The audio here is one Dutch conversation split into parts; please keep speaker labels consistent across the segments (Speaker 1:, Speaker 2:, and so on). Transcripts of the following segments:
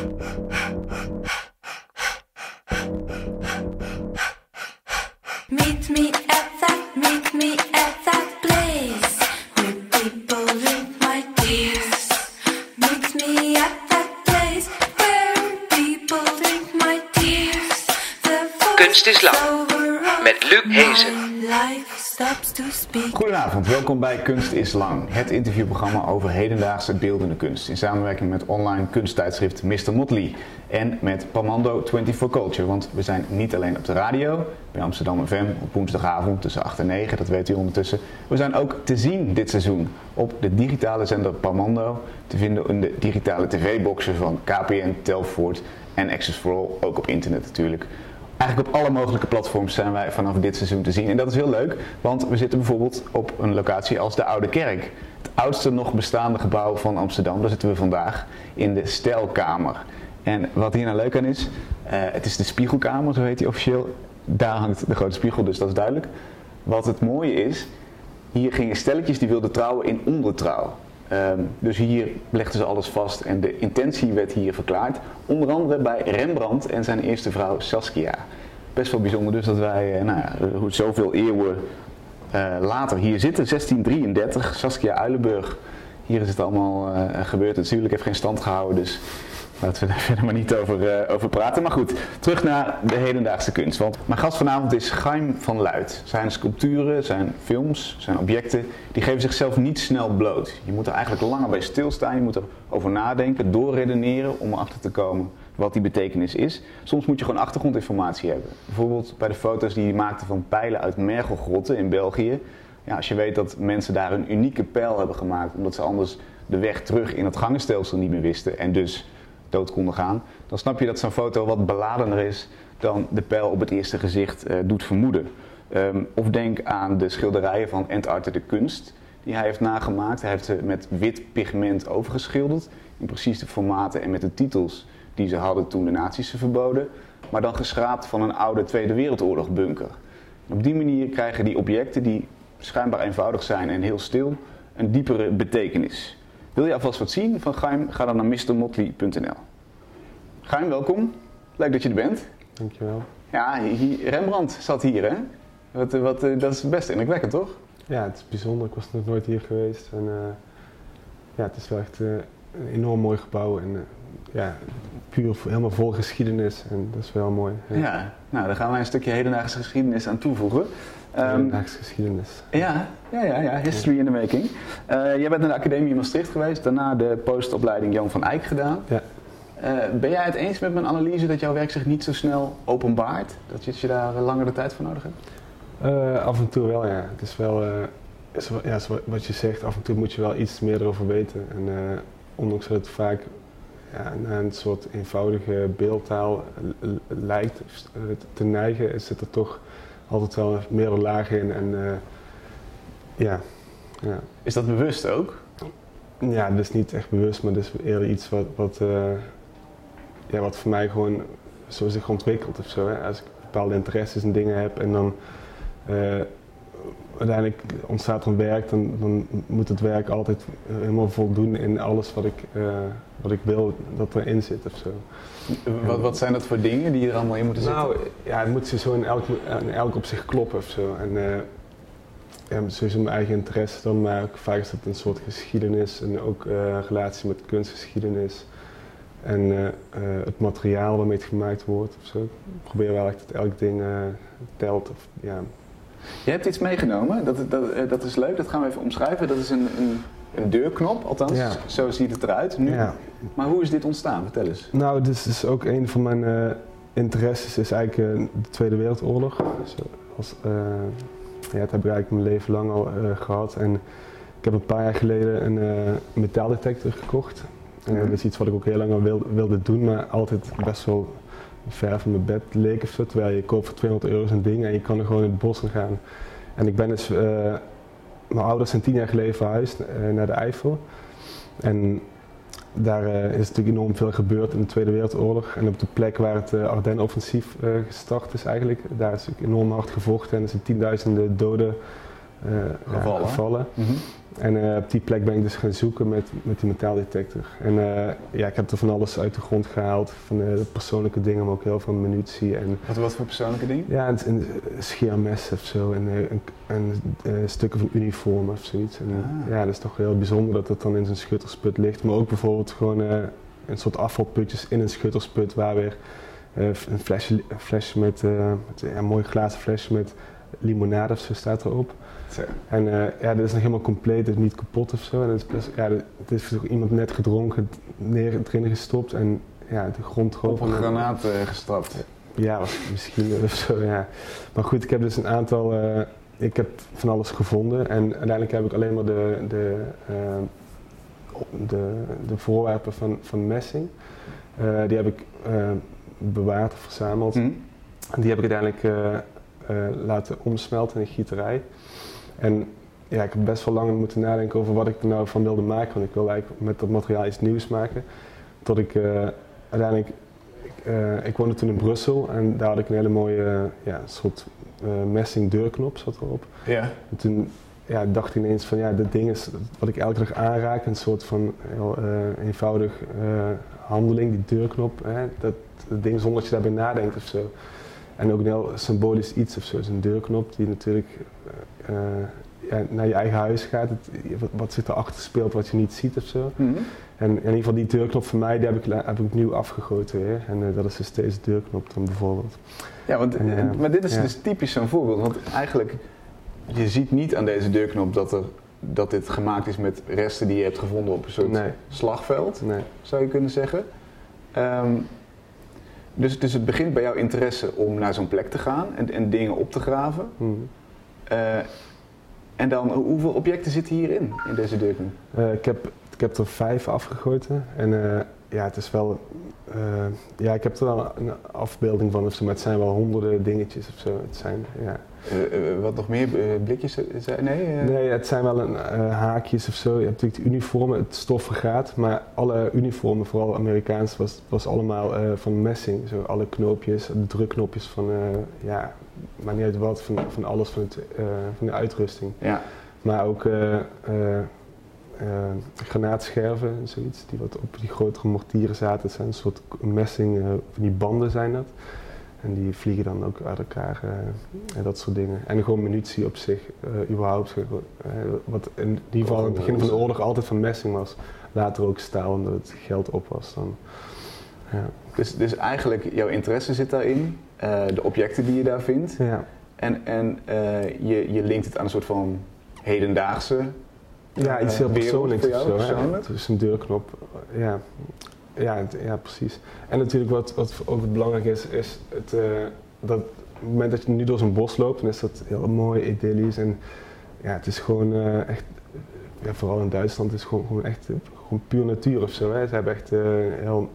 Speaker 1: Meet me at that, meet me at that place where people drink my tears. Meet me at that place where people drink my tears. The
Speaker 2: Kunst is lang. Met Luc Hezen.
Speaker 3: Goedenavond, welkom bij Kunst is Lang, het interviewprogramma over hedendaagse beeldende kunst. In samenwerking met online kunsttijdschrift Mr. Motley en met Pamando 24 Culture. Want we zijn niet alleen op de radio, bij Amsterdam FM op woensdagavond tussen 8 en 9, dat weet u ondertussen. We zijn ook te zien dit seizoen op de digitale zender Pamando, te vinden in de digitale tv-boxen van KPN, Telfort en Access for All, ook op internet natuurlijk. Eigenlijk op alle mogelijke platforms zijn wij vanaf dit seizoen te zien. En dat is heel leuk, want we zitten bijvoorbeeld op een locatie als de Oude Kerk. Het oudste nog bestaande gebouw van Amsterdam. Daar zitten we vandaag in de Stijlkamer. En wat hier nou leuk aan is, eh, het is de Spiegelkamer, zo heet die officieel. Daar hangt de grote spiegel, dus dat is duidelijk. Wat het mooie is, hier gingen stelletjes die wilden trouwen in ondertrouw. Ehm, dus hier legden ze alles vast en de intentie werd hier verklaard. Onder andere bij Rembrandt en zijn eerste vrouw Saskia. Best wel bijzonder dus dat wij eh, nou zoveel eeuwen eh, later hier zitten. 1633, Saskia Uilenburg. Hier is het allemaal eh, gebeurd. Het huwelijk heeft geen stand gehouden, dus laten we daar verder maar niet over, eh, over praten. Maar goed, terug naar de hedendaagse kunst. Want mijn gast vanavond is Chaim van Luit. Zijn sculpturen, zijn films, zijn objecten, die geven zichzelf niet snel bloot. Je moet er eigenlijk langer bij stilstaan. Je moet erover nadenken, doorredeneren om erachter te komen wat die betekenis is. Soms moet je gewoon achtergrondinformatie hebben. Bijvoorbeeld bij de foto's die hij maakte van pijlen uit Mergelgrotten in België. Ja, als je weet dat mensen daar een unieke pijl hebben gemaakt, omdat ze anders de weg terug in het gangenstelsel niet meer wisten en dus dood konden gaan, dan snap je dat zo'n foto wat beladener is dan de pijl op het eerste gezicht eh, doet vermoeden. Ehm, of denk aan de schilderijen van Entarter de Kunst, die hij heeft nagemaakt. Hij heeft ze met wit pigment overgeschilderd, in precies de formaten en met de titels die ze hadden toen de nazi's ze verboden, maar dan geschraapt van een oude Tweede Wereldoorlog bunker. Op die manier krijgen die objecten, die schijnbaar eenvoudig zijn en heel stil, een diepere betekenis. Wil je alvast wat zien van Gaim? Ga dan naar mrmotley.nl. Gaim, welkom. Leuk dat je er bent.
Speaker 4: Dankjewel.
Speaker 3: Ja, Rembrandt zat hier, hè? Wat, wat, eh, dat is best indrukwekkend, toch?
Speaker 4: Ja, het is bijzonder. Ik was nog nooit hier geweest. En, eh, ja, het is wel echt eh, een enorm mooi gebouw. En ja, puur helemaal vol geschiedenis. En dat is wel mooi.
Speaker 3: Ja. Nou, daar gaan wij een stukje hedendaagse geschiedenis aan toevoegen. Ehm,
Speaker 4: Hedendaagse geschiedenis.
Speaker 3: Ja, ja, ja, ja, history in the making. Eh, jij bent naar de academie in Maastricht geweest, daarna de postopleiding Jan van Eyck gedaan.
Speaker 4: Ja.
Speaker 3: Eh, ben jij het eens met mijn analyse dat jouw werk zich niet zo snel openbaart? Dat je, dat je daar langer de tijd voor nodig hebt?
Speaker 4: Eh, af en toe wel, ja. Het is wel, is wel- ja, wat je zegt, af en toe moet je wel iets meer erover weten. En ondanks dat het vaak ja, naar een soort eenvoudige beeldtaal lijkt te neigen, zit er toch altijd wel meerdere lagen in. En eh, ja, ja.
Speaker 3: Is dat bewust ook?
Speaker 4: Ja, dat is niet echt bewust, maar dat is eerder iets wat, wat, eh, ja, wat voor mij gewoon zo zich ontwikkelt of zo. Hè. Als ik bepaalde interesses en dingen heb en dan eh, uiteindelijk ontstaat er een werk, dan, dan moet het werk altijd eh, helemaal voldoen in alles wat ik, eh, wat ik wil dat erin zit of zo.
Speaker 3: Wat, wat zijn dat voor dingen die er allemaal in moeten zitten?
Speaker 4: Nou, ja, het moet zo in elk, in elk op zich kloppen of zo. En eh, ja, sowieso mijn eigen interesse dan, maar ook vaak is dat een soort geschiedenis en ook relatie met kunstgeschiedenis. En het materiaal waarmee het gemaakt wordt of zo. Ik probeer wel echt dat elk ding telt. Of, ja.
Speaker 3: Je hebt iets meegenomen, dat, dat, eh, dat is leuk, dat gaan we even omschrijven. Dat is een, een, een deurknop, althans,
Speaker 4: Ja.
Speaker 3: zo ziet het eruit nu.
Speaker 4: Ja.
Speaker 3: Maar hoe is dit ontstaan? Vertel eens.
Speaker 4: Nou, dit is ook een van mijn eh, interesses, is eigenlijk eh, de Tweede Wereldoorlog. Dus, als, ja, dat heb ik eigenlijk mijn leven lang al eh, gehad. En ik heb een paar jaar geleden een metaaldetector gekocht. En dat is iets wat ik ook heel lang al wilde, wilde doen, maar altijd best wel ver van mijn bed leek of. Terwijl je koopt voor 200 euro zo'n ding en je kan er gewoon in het bos gaan. En ik ben dus, eh, mijn ouders zijn tien jaar geleden verhuisd eh, naar de Eifel. En daar eh, is natuurlijk enorm veel gebeurd in de Tweede Wereldoorlog. En op de plek waar het uh, Ardennen-offensief gestart is eigenlijk, daar is enorm hard gevochten en er zijn tienduizenden doden eh,
Speaker 3: Gevallen. Mhm.
Speaker 4: En eh, op die plek ben ik dus gaan zoeken met, met die metaaldetector. En eh, ja, ik heb er van alles uit de grond gehaald. Van eh, persoonlijke dingen, maar ook heel veel munitie. En
Speaker 3: Wat, wat voor persoonlijke dingen?
Speaker 4: ja, een, scheermes of zo. En, een, en stukken van uniformen of zoiets. En,
Speaker 3: Ah.
Speaker 4: Ja, dat is toch heel bijzonder dat het dan in zo'n schuttersput ligt. Maar ook bijvoorbeeld gewoon een soort afvalputjes in een schuttersput waar weer een, flesje, een flesje met, met ja, een mooi glazen flesje met limonade of zo staat erop.
Speaker 3: Zo.
Speaker 4: En eh, ja, dat is nog helemaal compleet, het is niet kapot of zo. En het is, best- ja, het is toch iemand net gedronken, neer, erin gestopt en ja, de grond
Speaker 3: Op een
Speaker 4: En-
Speaker 3: granaat eh, gestrapt.
Speaker 4: Ja, misschien of zo, ja. Maar goed, ik heb dus een aantal, eh, ik heb van alles gevonden. En uiteindelijk heb ik alleen maar de, de, de, de voorwerpen van, van messing. die heb ik bewaard of verzameld.
Speaker 3: Mhm.
Speaker 4: En die heb ik uiteindelijk laten omsmelten in een gieterij. En ja, ik heb best wel lang moeten nadenken over wat ik er nou van wilde maken. Want ik wilde eigenlijk met dat materiaal iets nieuws maken. Tot ik eh, uiteindelijk... Ik, eh, ik woonde toen in Brussel en daar had ik een hele mooie eh, ja, soort messing deurknop zat erop.
Speaker 3: Ja.
Speaker 4: En toen ja, dacht ik ineens van ja, dit ding is wat ik elke dag aanraak. Een soort van heel eenvoudig handeling, die deurknop. Hè, dat, dat ding zonder dat je daarbij nadenkt of zo. En ook een heel symbolisch iets of zo. Zo'n deurknop die natuurlijk eh, eh, ja, naar je eigen huis gaat. Het, wat, wat zich erachter speelt wat je niet ziet of zo.
Speaker 3: Mhm.
Speaker 4: En in ieder geval die deurknop voor mij, die heb ik, heb ik opnieuw afgegoten weer. En eh, dat is dus deze deurknop dan bijvoorbeeld.
Speaker 3: Ja, want,
Speaker 4: En,
Speaker 3: maar dit is
Speaker 4: ja.
Speaker 3: dus typisch zo'n voorbeeld. Want eigenlijk, je ziet niet aan deze deurknop dat, er, dat dit gemaakt is met resten die je hebt gevonden op een soort
Speaker 4: Nee,
Speaker 3: slagveld,
Speaker 4: nee.
Speaker 3: zou je kunnen zeggen. Ehm, dus, dus het begint bij jouw interesse om naar zo'n plek te gaan en, en dingen op te graven.
Speaker 4: Hm.
Speaker 3: Eh, en dan, hoe- hoeveel objecten zitten hierin, in deze deurknop?
Speaker 4: Eh, ik, heb, ik heb er vijf afgegoten. En eh, ja, het is wel. ja, ik heb er wel een afbeelding van of zo, maar het zijn wel honderden dingetjes of zo. Het zijn, ja.
Speaker 3: Eh, eh, wat nog meer? eh, blikjes? zei- nee? eh?
Speaker 4: Nee, het zijn wel een, eh, haakjes of zo. Je hebt natuurlijk de uniformen, het stof vergaat. Maar alle uniformen, vooral Amerikaans, was, was allemaal eh, van messing. Zo alle knoopjes, de drukknopjes van, eh, ja, maar niet uit wat, van, van alles van, het, eh, van de uitrusting.
Speaker 3: Ja.
Speaker 4: Maar ook eh, eh, eh, granaatscherven en zoiets, die wat op die grotere mortieren zaten. Het zijn een soort messing, eh, van die banden zijn dat. En die vliegen dan ook uit elkaar eh, en dat soort dingen. En gewoon munitie op zich, eh, überhaupt. eh, wat in ieder geval in het begin van de oorlog altijd van messing was. Later ook staal, omdat het geld op was dan. Ja.
Speaker 3: Dus, dus eigenlijk, jouw interesse zit daarin, de objecten die je daar vindt.
Speaker 4: Ja.
Speaker 3: En, en je, je linkt het aan een soort van hedendaagse
Speaker 4: Ja, iets heel persoonlijks of zo. Het is een deurknop. Ja, ja, het- ja precies. En natuurlijk wat, wat ook belangrijk is, is het, eh, dat op het moment dat je nu door zo'n bos loopt, dan is dat heel mooi, idyllisch. En ja, het is gewoon eh, echt, ja, vooral in Duitsland, het is gewoon, gewoon echt eh, gewoon puur natuur of zo. Hè. Ze hebben echt heel...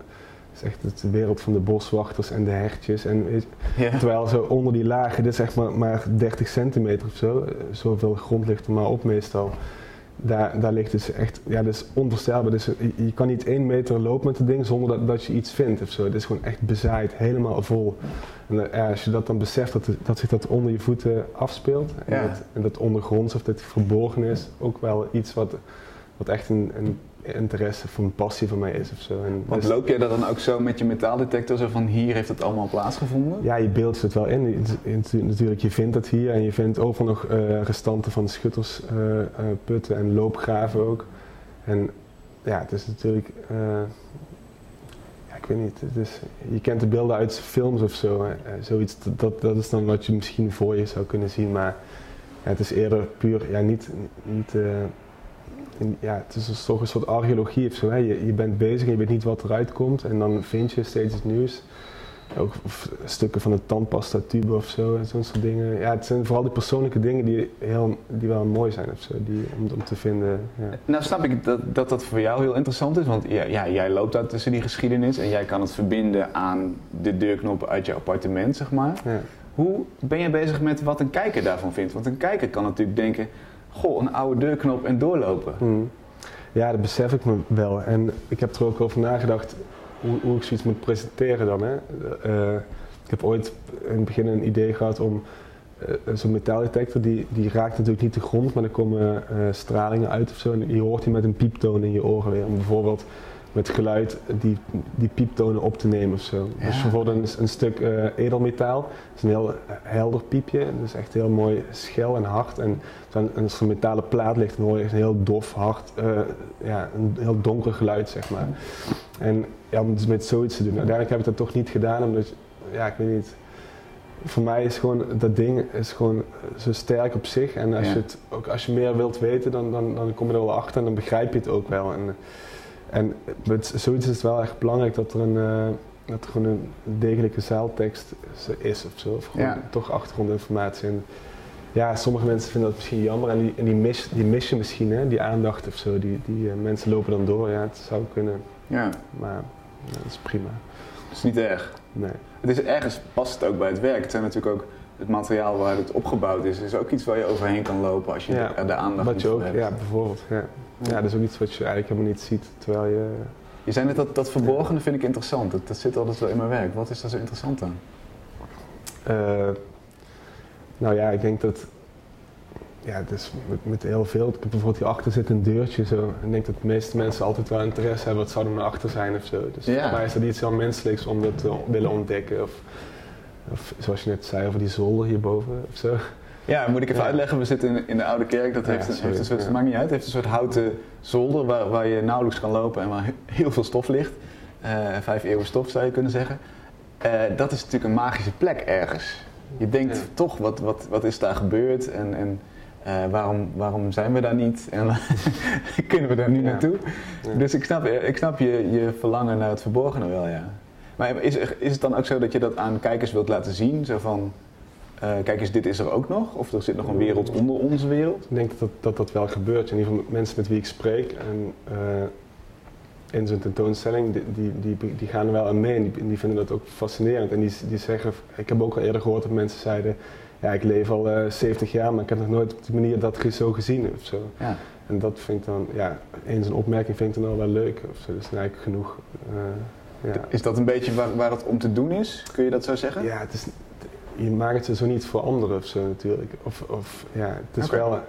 Speaker 4: Het is echt de wereld van de boswachters en de hertjes. En weet je,
Speaker 3: Ja.
Speaker 4: Terwijl zo onder die lagen, dit is zeg maar, maar 30 centimeter of zo, zoveel grond ligt er maar op meestal. Daar, daar ligt dus echt, ja, dat is onvoorstelbaar. Dus je, je kan niet één meter lopen met het ding zonder dat, dat je iets vindt of zo. Het is gewoon echt bezaaid, helemaal vol. En eh, ja, als je dat dan beseft, dat, dat zich dat onder je voeten afspeelt. En,
Speaker 3: Ja.
Speaker 4: dat, en dat ondergronds of dat verborgen is, ook wel iets wat, wat echt een, een interesse of een passie van mij is of zo. En
Speaker 3: Want
Speaker 4: dus-
Speaker 3: loop jij daar dan ook zo met je metaaldetector zo van hier heeft het allemaal plaatsgevonden?
Speaker 4: Ja, je beeldt het wel in. Natuurlijk, je vindt het hier en je vindt overal nog eh, restanten van schuttersputten en loopgraven ook. En ja, het is natuurlijk, eh, ja, ik weet niet, het is, je kent de beelden uit films of zo. Eh, zoiets, dat, dat is dan wat je misschien voor je zou kunnen zien, maar ja, het is eerder puur, ja, niet, niet eh, in- ja, het is dus toch een soort archeologie of zo. Hè. Je, je bent bezig en je weet niet wat eruit komt en dan vind je steeds iets nieuws. Ook of stukken van een tandpasta tube of zo, en zo'n soort dingen. Ja, het zijn vooral die persoonlijke dingen die, heel, die wel mooi zijn of zo, die, om, om te vinden. Ja.
Speaker 3: Nou snap ik dat, dat dat voor jou heel interessant is, want ja, ja, jij loopt daar tussen die geschiedenis en jij kan het verbinden aan de deurknop uit je appartement, zeg maar.
Speaker 4: Ja.
Speaker 3: Hoe ben je bezig met wat een kijker daarvan vindt? Want een kijker kan natuurlijk denken, goh, een oude deurknop en doorlopen.
Speaker 4: Hmm. ja, dat besef ik me wel. En ik heb er ook over nagedacht hoe, hoe ik zoiets moet presenteren dan. Hè. Eh, ik heb ooit in het begin een idee gehad om eh, zo'n metaaldetector die, die raakt natuurlijk niet de grond, maar er komen eh, stralingen uit of zo. En je hoort die met een pieptoon in je oren weer. Om bijvoorbeeld met geluid die, die pieptonen op te nemen of zo.
Speaker 3: Ja.
Speaker 4: Dus bijvoorbeeld een, een stuk eh, edelmetaal, dat is een heel helder piepje. Dus echt heel mooi schel en hard. En dan, als er een metalen plaat ligt, dan hoor je echt een heel dof, hard, eh, ja, een heel donker geluid, zeg maar. En ja, om dus met zoiets te doen. Uiteindelijk heb ik dat toch niet gedaan, omdat, ja, ik weet niet. Voor mij is gewoon, dat ding is gewoon zo sterk op zich. En als,
Speaker 3: Ja.
Speaker 4: je, het, ook als je meer wilt weten, dan, dan, dan kom je er wel achter en dan begrijp je het ook wel. En, en met zoiets is het wel echt belangrijk dat er, een, eh, dat er gewoon een degelijke zaaltekst is of zo. Of gewoon
Speaker 3: Ja.
Speaker 4: toch achtergrondinformatie. En ja, sommige mensen vinden dat misschien jammer en die, en die, mis, die mis je misschien, hè, die aandacht of zo. Die, die eh, mensen lopen dan door, ja, het zou kunnen,
Speaker 3: Ja,
Speaker 4: maar ja, dat is prima.
Speaker 3: dat is niet erg.
Speaker 4: Nee.
Speaker 3: Het is ergens past het ook bij het werk. Het zijn natuurlijk ook het materiaal waar het opgebouwd is, is ook iets waar je overheen kan lopen als je
Speaker 4: Ja,
Speaker 3: er de aandacht
Speaker 4: Wat je ook,
Speaker 3: hebt.
Speaker 4: ja, bijvoorbeeld. Ja. ja, dat is ook iets wat je eigenlijk helemaal niet ziet, terwijl je...
Speaker 3: Je zei net dat, dat verborgene vind ik interessant. Dat, dat zit altijd wel in mijn werk. Wat is daar zo interessant aan?
Speaker 4: eh, nou ja, ik denk dat... Ja, het is met, met heel veel. Ik heb bijvoorbeeld hierachter zit een deurtje zo. En ik denk dat de meeste mensen altijd wel interesse hebben wat zou er naar achter zijn of zo. Dus
Speaker 3: Ja.
Speaker 4: voor mij is dat iets heel menselijks om dat te willen ontdekken. Of, of zoals je net zei over die zolder hierboven of zo.
Speaker 3: Ja, moet ik even
Speaker 4: Ja.
Speaker 3: uitleggen. We zitten in, in de Oude Kerk. Dat
Speaker 4: Ja,
Speaker 3: heeft, een,
Speaker 4: sorry,
Speaker 3: heeft een soort,
Speaker 4: ja.
Speaker 3: maakt niet uit, heeft een soort houten zolder waar, waar je nauwelijks kan lopen en waar he- heel veel stof ligt. Eh, vijf eeuwen stof zou je kunnen zeggen. Eh, dat is natuurlijk een magische plek ergens. Je denkt toch, wat, wat, wat is daar gebeurd en, en eh, waarom, waarom zijn we daar niet en kunnen we daar nu naartoe? Dus ik snap, ik snap je, je verlangen naar het verborgene wel, ja. Maar is, is het dan ook zo dat je dat aan kijkers wilt laten zien? Zo van, eh, kijk eens, dit is er ook nog? Of er zit nog een wereld onder onze wereld?
Speaker 4: Ik denk dat dat, dat, wel gebeurt. In ieder geval mensen met wie ik spreek. En, eh, in zo'n tentoonstelling, die, die, die, die gaan er wel aan mee en die, die vinden dat ook fascinerend. En die, die zeggen, ik heb ook al eerder gehoord dat mensen zeiden, ja ik leef al eh 70 jaar, maar ik heb nog nooit op die manier dat zo gezien of zo.
Speaker 3: Ja.
Speaker 4: En dat vind ik dan, ja, eens een opmerking vind ik dan al wel leuk of zo. Dat is eigenlijk genoeg.
Speaker 3: Is dat een beetje waar, waar het om te doen is? Kun je dat zo zeggen?
Speaker 4: Ja, het is, je maakt het zo niet voor anderen of zo natuurlijk. Of, of ja, het is wel.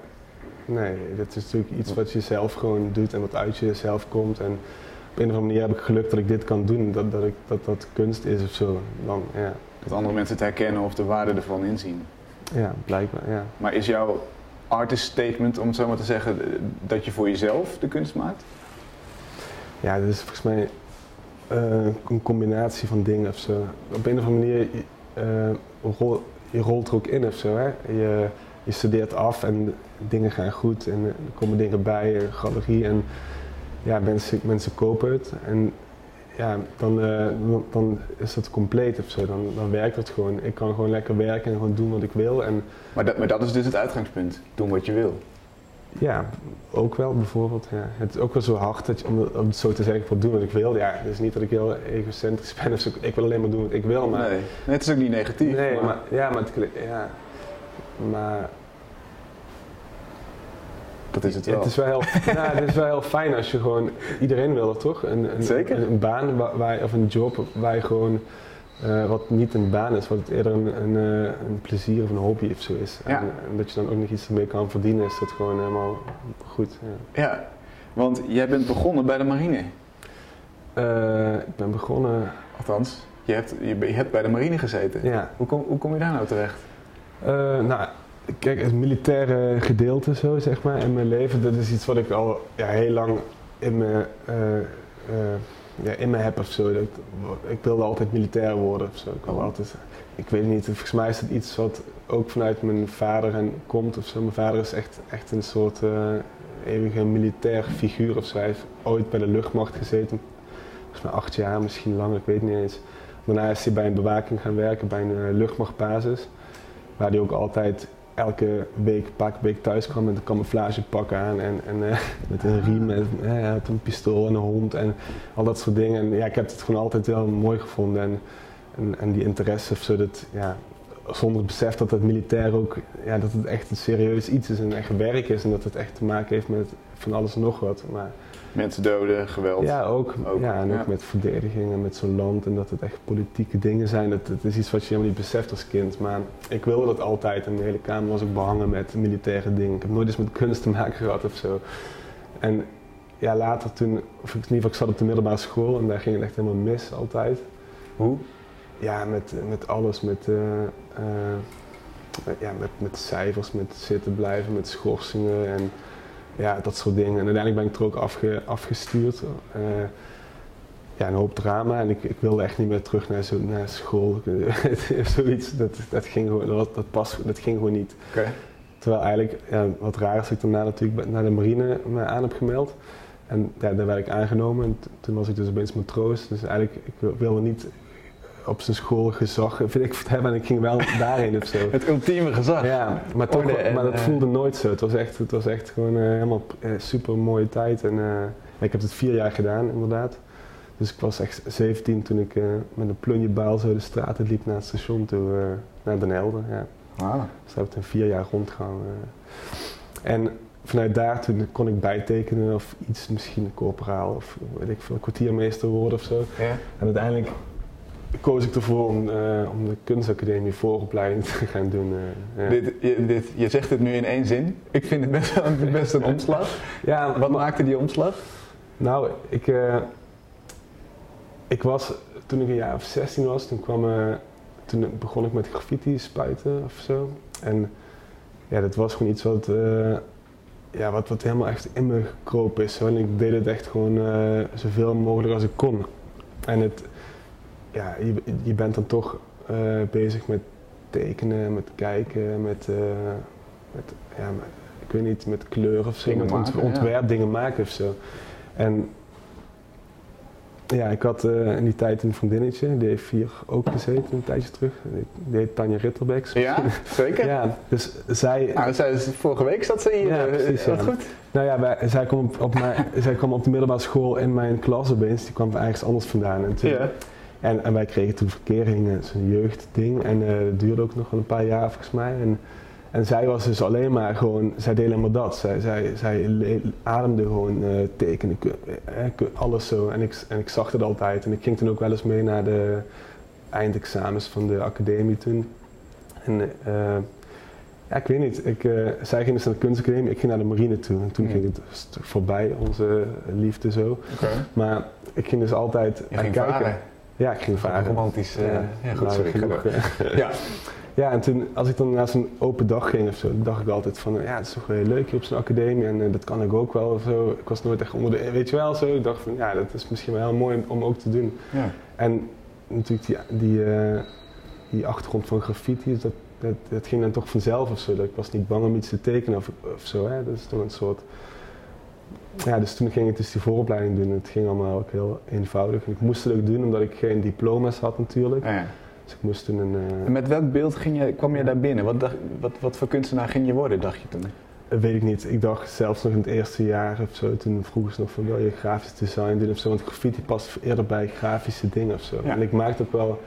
Speaker 4: Nee, het is natuurlijk iets wat je zelf gewoon doet en wat uit jezelf komt. En op een of andere manier heb ik geluk dat ik dit kan doen, dat dat, ik, dat, dat kunst is of zo. Dan, ja,
Speaker 3: Dat andere mensen het herkennen of de waarde ervan inzien.
Speaker 4: ja, blijkbaar, ja.
Speaker 3: Maar is jouw artist statement, om het zo maar te zeggen, dat je voor jezelf de kunst maakt?
Speaker 4: Ja, dat is volgens mij een combinatie van dingen of zo. Op een of andere manier, eh, rol, je rolt er ook in of zo. Hè? Je, je studeert af en dingen gaan goed en er komen dingen bij, een galerie en ja, mensen, mensen kopen het. En ja, dan, eh, dan, dan is dat compleet of zo. Dan, dan werkt het gewoon. Ik kan gewoon lekker werken en gewoon doen wat ik wil. En
Speaker 3: Maar dat, maar dat is dus het uitgangspunt. Doen wat je wil.
Speaker 4: Ja, ook wel bijvoorbeeld. Ja. Het is ook wel zo hard dat je, om, om het zo te zeggen, ik wil doen wat ik wil. Ja, het is niet dat ik heel egocentrisch ben of zo. Ik wil alleen maar doen wat ik wil. Maar,
Speaker 3: Nee. nee, het is ook niet negatief.
Speaker 4: nee,
Speaker 3: maar-
Speaker 4: maar, ja, maar, het, ja, maar
Speaker 3: dat is het wel.
Speaker 4: het is wel heel, ja, het is wel heel fijn als je gewoon, iedereen wil toch? Een, een,
Speaker 3: Zeker.
Speaker 4: Een, baan waar, waar- of een job waar je gewoon, eh, wat niet een baan is, wat het eerder een, een, eh, een plezier of een hobby of zo is.
Speaker 3: Ja.
Speaker 4: En, en dat je dan ook nog iets ermee kan verdienen, is dat gewoon helemaal goed. Ja.
Speaker 3: Ja, want jij bent begonnen bij de marine.
Speaker 4: Eh, ik ben begonnen,
Speaker 3: Althans, je hebt, je, je hebt bij de marine gezeten.
Speaker 4: ja,
Speaker 3: Hoe, kom, hoe kom je daar nou terecht?
Speaker 4: Nou, kijk, het militaire gedeelte zo, zeg maar, in mijn leven, dat is iets wat ik al ja, heel lang in eh, ja, in me heb of zo. Dat, ik wilde altijd militair worden of zo. Ik, wilde
Speaker 3: Oh.
Speaker 4: altijd, ik weet niet, volgens mij is het iets wat ook vanuit mijn vader en komt of zo. Mijn vader is echt, echt een soort eh, eeuwige militair figuur of zo. Hij heeft ooit bij de luchtmacht gezeten, volgens mij acht jaar, misschien langer, ik weet niet eens. Daarna is hij bij een bewaking gaan werken, bij een eh, luchtmachtbasis. Waar hij ook altijd elke week, een paar week thuis kwam met een camouflagepak aan en, en eh, met een riem en hij had een pistool en een hond en al dat soort dingen. En ja, ik heb het gewoon altijd wel mooi gevonden en, en, en die interesse of zo, dat, ja, zonder het besef dat het militair ook, ja, dat het echt een serieus iets is en echt werk is en dat het echt te maken heeft met van alles en nog wat. Maar
Speaker 3: Mensen doden, geweld.
Speaker 4: Ja, ook.
Speaker 3: Ook,
Speaker 4: ja, en ook
Speaker 3: ja.
Speaker 4: met verdediging en met zo'n land en dat het echt politieke dingen zijn. Dat, dat is iets wat je helemaal niet beseft als kind. Maar ik wilde dat altijd en mijn hele kamer was ook behangen met militaire dingen. Ik heb nooit eens met kunst te maken gehad of zo. En ja, later toen, of in ieder geval, ik zat op de middelbare school en daar ging het echt helemaal mis altijd.
Speaker 3: Hoe?
Speaker 4: Ja, met, met alles. Met, eh, eh, ja, met, met cijfers, met zitten blijven, met schorsingen en ja, dat soort dingen. En uiteindelijk ben ik er ook afge, afgestuurd. Eh, ja, een hoop drama en ik, ik wilde echt niet meer terug naar, zo, naar school. Zoiets, dat, dat, ging gewoon, dat, dat, pas, dat ging gewoon niet. Terwijl eigenlijk, ja, wat raar is ik daarna natuurlijk naar de marine me aan heb gemeld. En ja, daar werd ik aangenomen en toen was ik dus opeens matroos. Dus eigenlijk, ik wil- wilde niet op zijn school gezag, vind ik, het hebben en ik ging wel daarheen of zo.
Speaker 3: Het ultieme gezag.
Speaker 4: Ja, maar, toch,
Speaker 3: Orde
Speaker 4: maar dat
Speaker 3: eh,
Speaker 4: voelde nooit zo. Het was echt, het was echt gewoon eh, helemaal eh, super mooie tijd. En, ik heb het vier jaar gedaan, inderdaad. Dus ik was echt 17 toen ik met een plunjebaal zo de straten liep naar het station toe, naar Den Helder. Ja.
Speaker 3: Ah.
Speaker 4: Dus daar heb ik een vier jaar rondgehangen. En vanuit daar toen kon ik bijtekenen of iets, misschien corporaal of weet ik veel, kwartiermeester worden of zo.
Speaker 3: Ja.
Speaker 4: En uiteindelijk koos ik ervoor om, eh, om de kunstacademie vooropleiding te gaan doen. eh, ja.
Speaker 3: Dit, je, dit, je zegt het nu in één zin. Ik vind het best, wel- best een omslag.
Speaker 4: ja,
Speaker 3: Wat maakte die omslag?
Speaker 4: Nou, ik, eh, ik was, toen ik een jaar of 16 was, toen, kwam, toen begon ik met graffiti spuiten of zo. En ja, dat was gewoon iets wat, ja, wat, wat helemaal echt in me gekropen is. Zo. En ik deed het echt gewoon zoveel mogelijk als ik kon. En het, ja, je, je bent dan toch eh, bezig met tekenen, met kijken, met, eh, met ja, met- ik weet niet, met kleur of zo,
Speaker 3: Dingen
Speaker 4: met
Speaker 3: maken, ja.
Speaker 4: ontwerp, dingen maken of zo. En ja, ik had eh, in die tijd een vriendinnetje, die heeft hier ook gezeten een tijdje terug. Die, heet Tanja Ritterbeck.
Speaker 3: Ja, zeker.
Speaker 4: Ja, dus zij,
Speaker 3: Nou, zij, vorige week zat ze hier.
Speaker 4: Ja, precies, ja.
Speaker 3: goed.
Speaker 4: nou ja, wij, zij, kwam op, op mijn, zij kwam op de middelbare school in mijn klas opeens, die kwam ergens anders vandaan. En, toen,
Speaker 3: Ja.
Speaker 4: En, en wij kregen toen verkering, eh, zo'n jeugdding. En eh het duurde ook nog wel een paar jaar volgens mij. En, en zij was dus alleen maar gewoon, zij deed alleen maar dat. Zij, zij, ademde gewoon eh, tekenen, alles zo. En ik, en ik zag het altijd. En ik ging toen ook wel eens mee naar de eindexamens van de academie toen. En ja, ik weet niet. Ik, zij ging dus naar de kunstacademie, ik ging naar de marine toe. En toen ging het stuk voorbij, onze liefde zo. Maar ik ging dus altijd aan
Speaker 3: ging
Speaker 4: kijken.
Speaker 3: varen.
Speaker 4: Ja, ik ging varen.
Speaker 3: Romantisch. eh, ja, goed,
Speaker 4: nou,
Speaker 3: sorry.
Speaker 4: genoeg, eh.
Speaker 3: Ja.
Speaker 4: Ja, en toen, als ik dan naar zo'n open dag ging of zo, dacht ik altijd van, ja, het is toch wel heel leuk hier op zo'n academie en eh, dat kan ik ook wel of zo. Ik was nooit echt onder de, weet je wel zo. Ik dacht van, ja, dat is misschien wel heel mooi om ook te doen.
Speaker 3: Ja.
Speaker 4: En natuurlijk die, die, eh, die achtergrond van graffiti, dat, dat, dat ging dan toch vanzelf of zo. Dat ik was niet bang om iets te tekenen of, of zo. Hè? Dat is toch een soort... Ja, dus toen ging ik dus die vooropleiding doen. Het ging allemaal ook heel eenvoudig. En ik moest het ook doen omdat ik geen diploma's had natuurlijk.
Speaker 3: Ja.
Speaker 4: Dus ik moest toen een... eh,
Speaker 3: En met welk beeld ging je, kwam je daar binnen? Wat, dacht, wat, wat voor kunstenaar ging je worden, dacht je toen?
Speaker 4: Dat weet ik niet. Ik dacht zelfs nog in het eerste jaar of zo, toen vroegen ze nog van wil je grafisch design doen of zo, want graffiti past eerder bij grafische dingen of zo.
Speaker 3: Ja.
Speaker 4: En ik maakte ook wel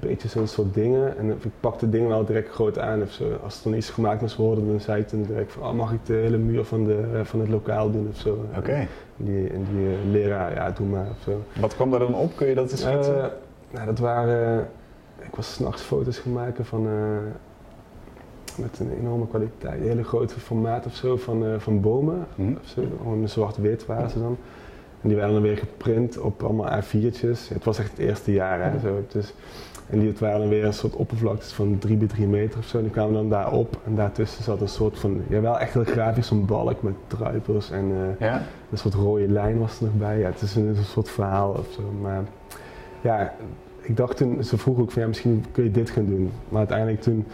Speaker 4: een beetje zo'n soort dingen en ik pakte dingen wel direct groot aan of zo. Als er dan iets gemaakt moest worden, dan zei ik toen direct van oh, mag ik de hele muur van, de, eh, van het lokaal doen of zo.
Speaker 3: Oké.
Speaker 4: En die, en die eh, leraar, ja doe maar of zo.
Speaker 3: Wat kwam daar dan op? Kun je dat eens schetsen?
Speaker 4: Eh, nou, dat waren. Ik was s'nachts foto's gaan maken van. met een enorme kwaliteit, een hele grote formaat of zo van, van bomen. Of zo, gewoon zwart-wit waren ze dan. En die werden dan weer geprint op allemaal A4'tjes. Het was echt het eerste jaar. Hè, zo. Dus, en die het waren dan weer een soort oppervlaktes van 3 bij 3 meter of zo. En die kwamen dan daarop. En daartussen zat een soort van, ja wel echt heel grafisch, zo'n balk met druipers en eh,
Speaker 3: Ja?
Speaker 4: een soort rode lijn was er nog bij. Ja, het is een, een soort verhaal of zo. Maar ja, ik dacht toen, ze vroegen ook van ja, misschien kun je dit gaan doen. Maar uiteindelijk toen,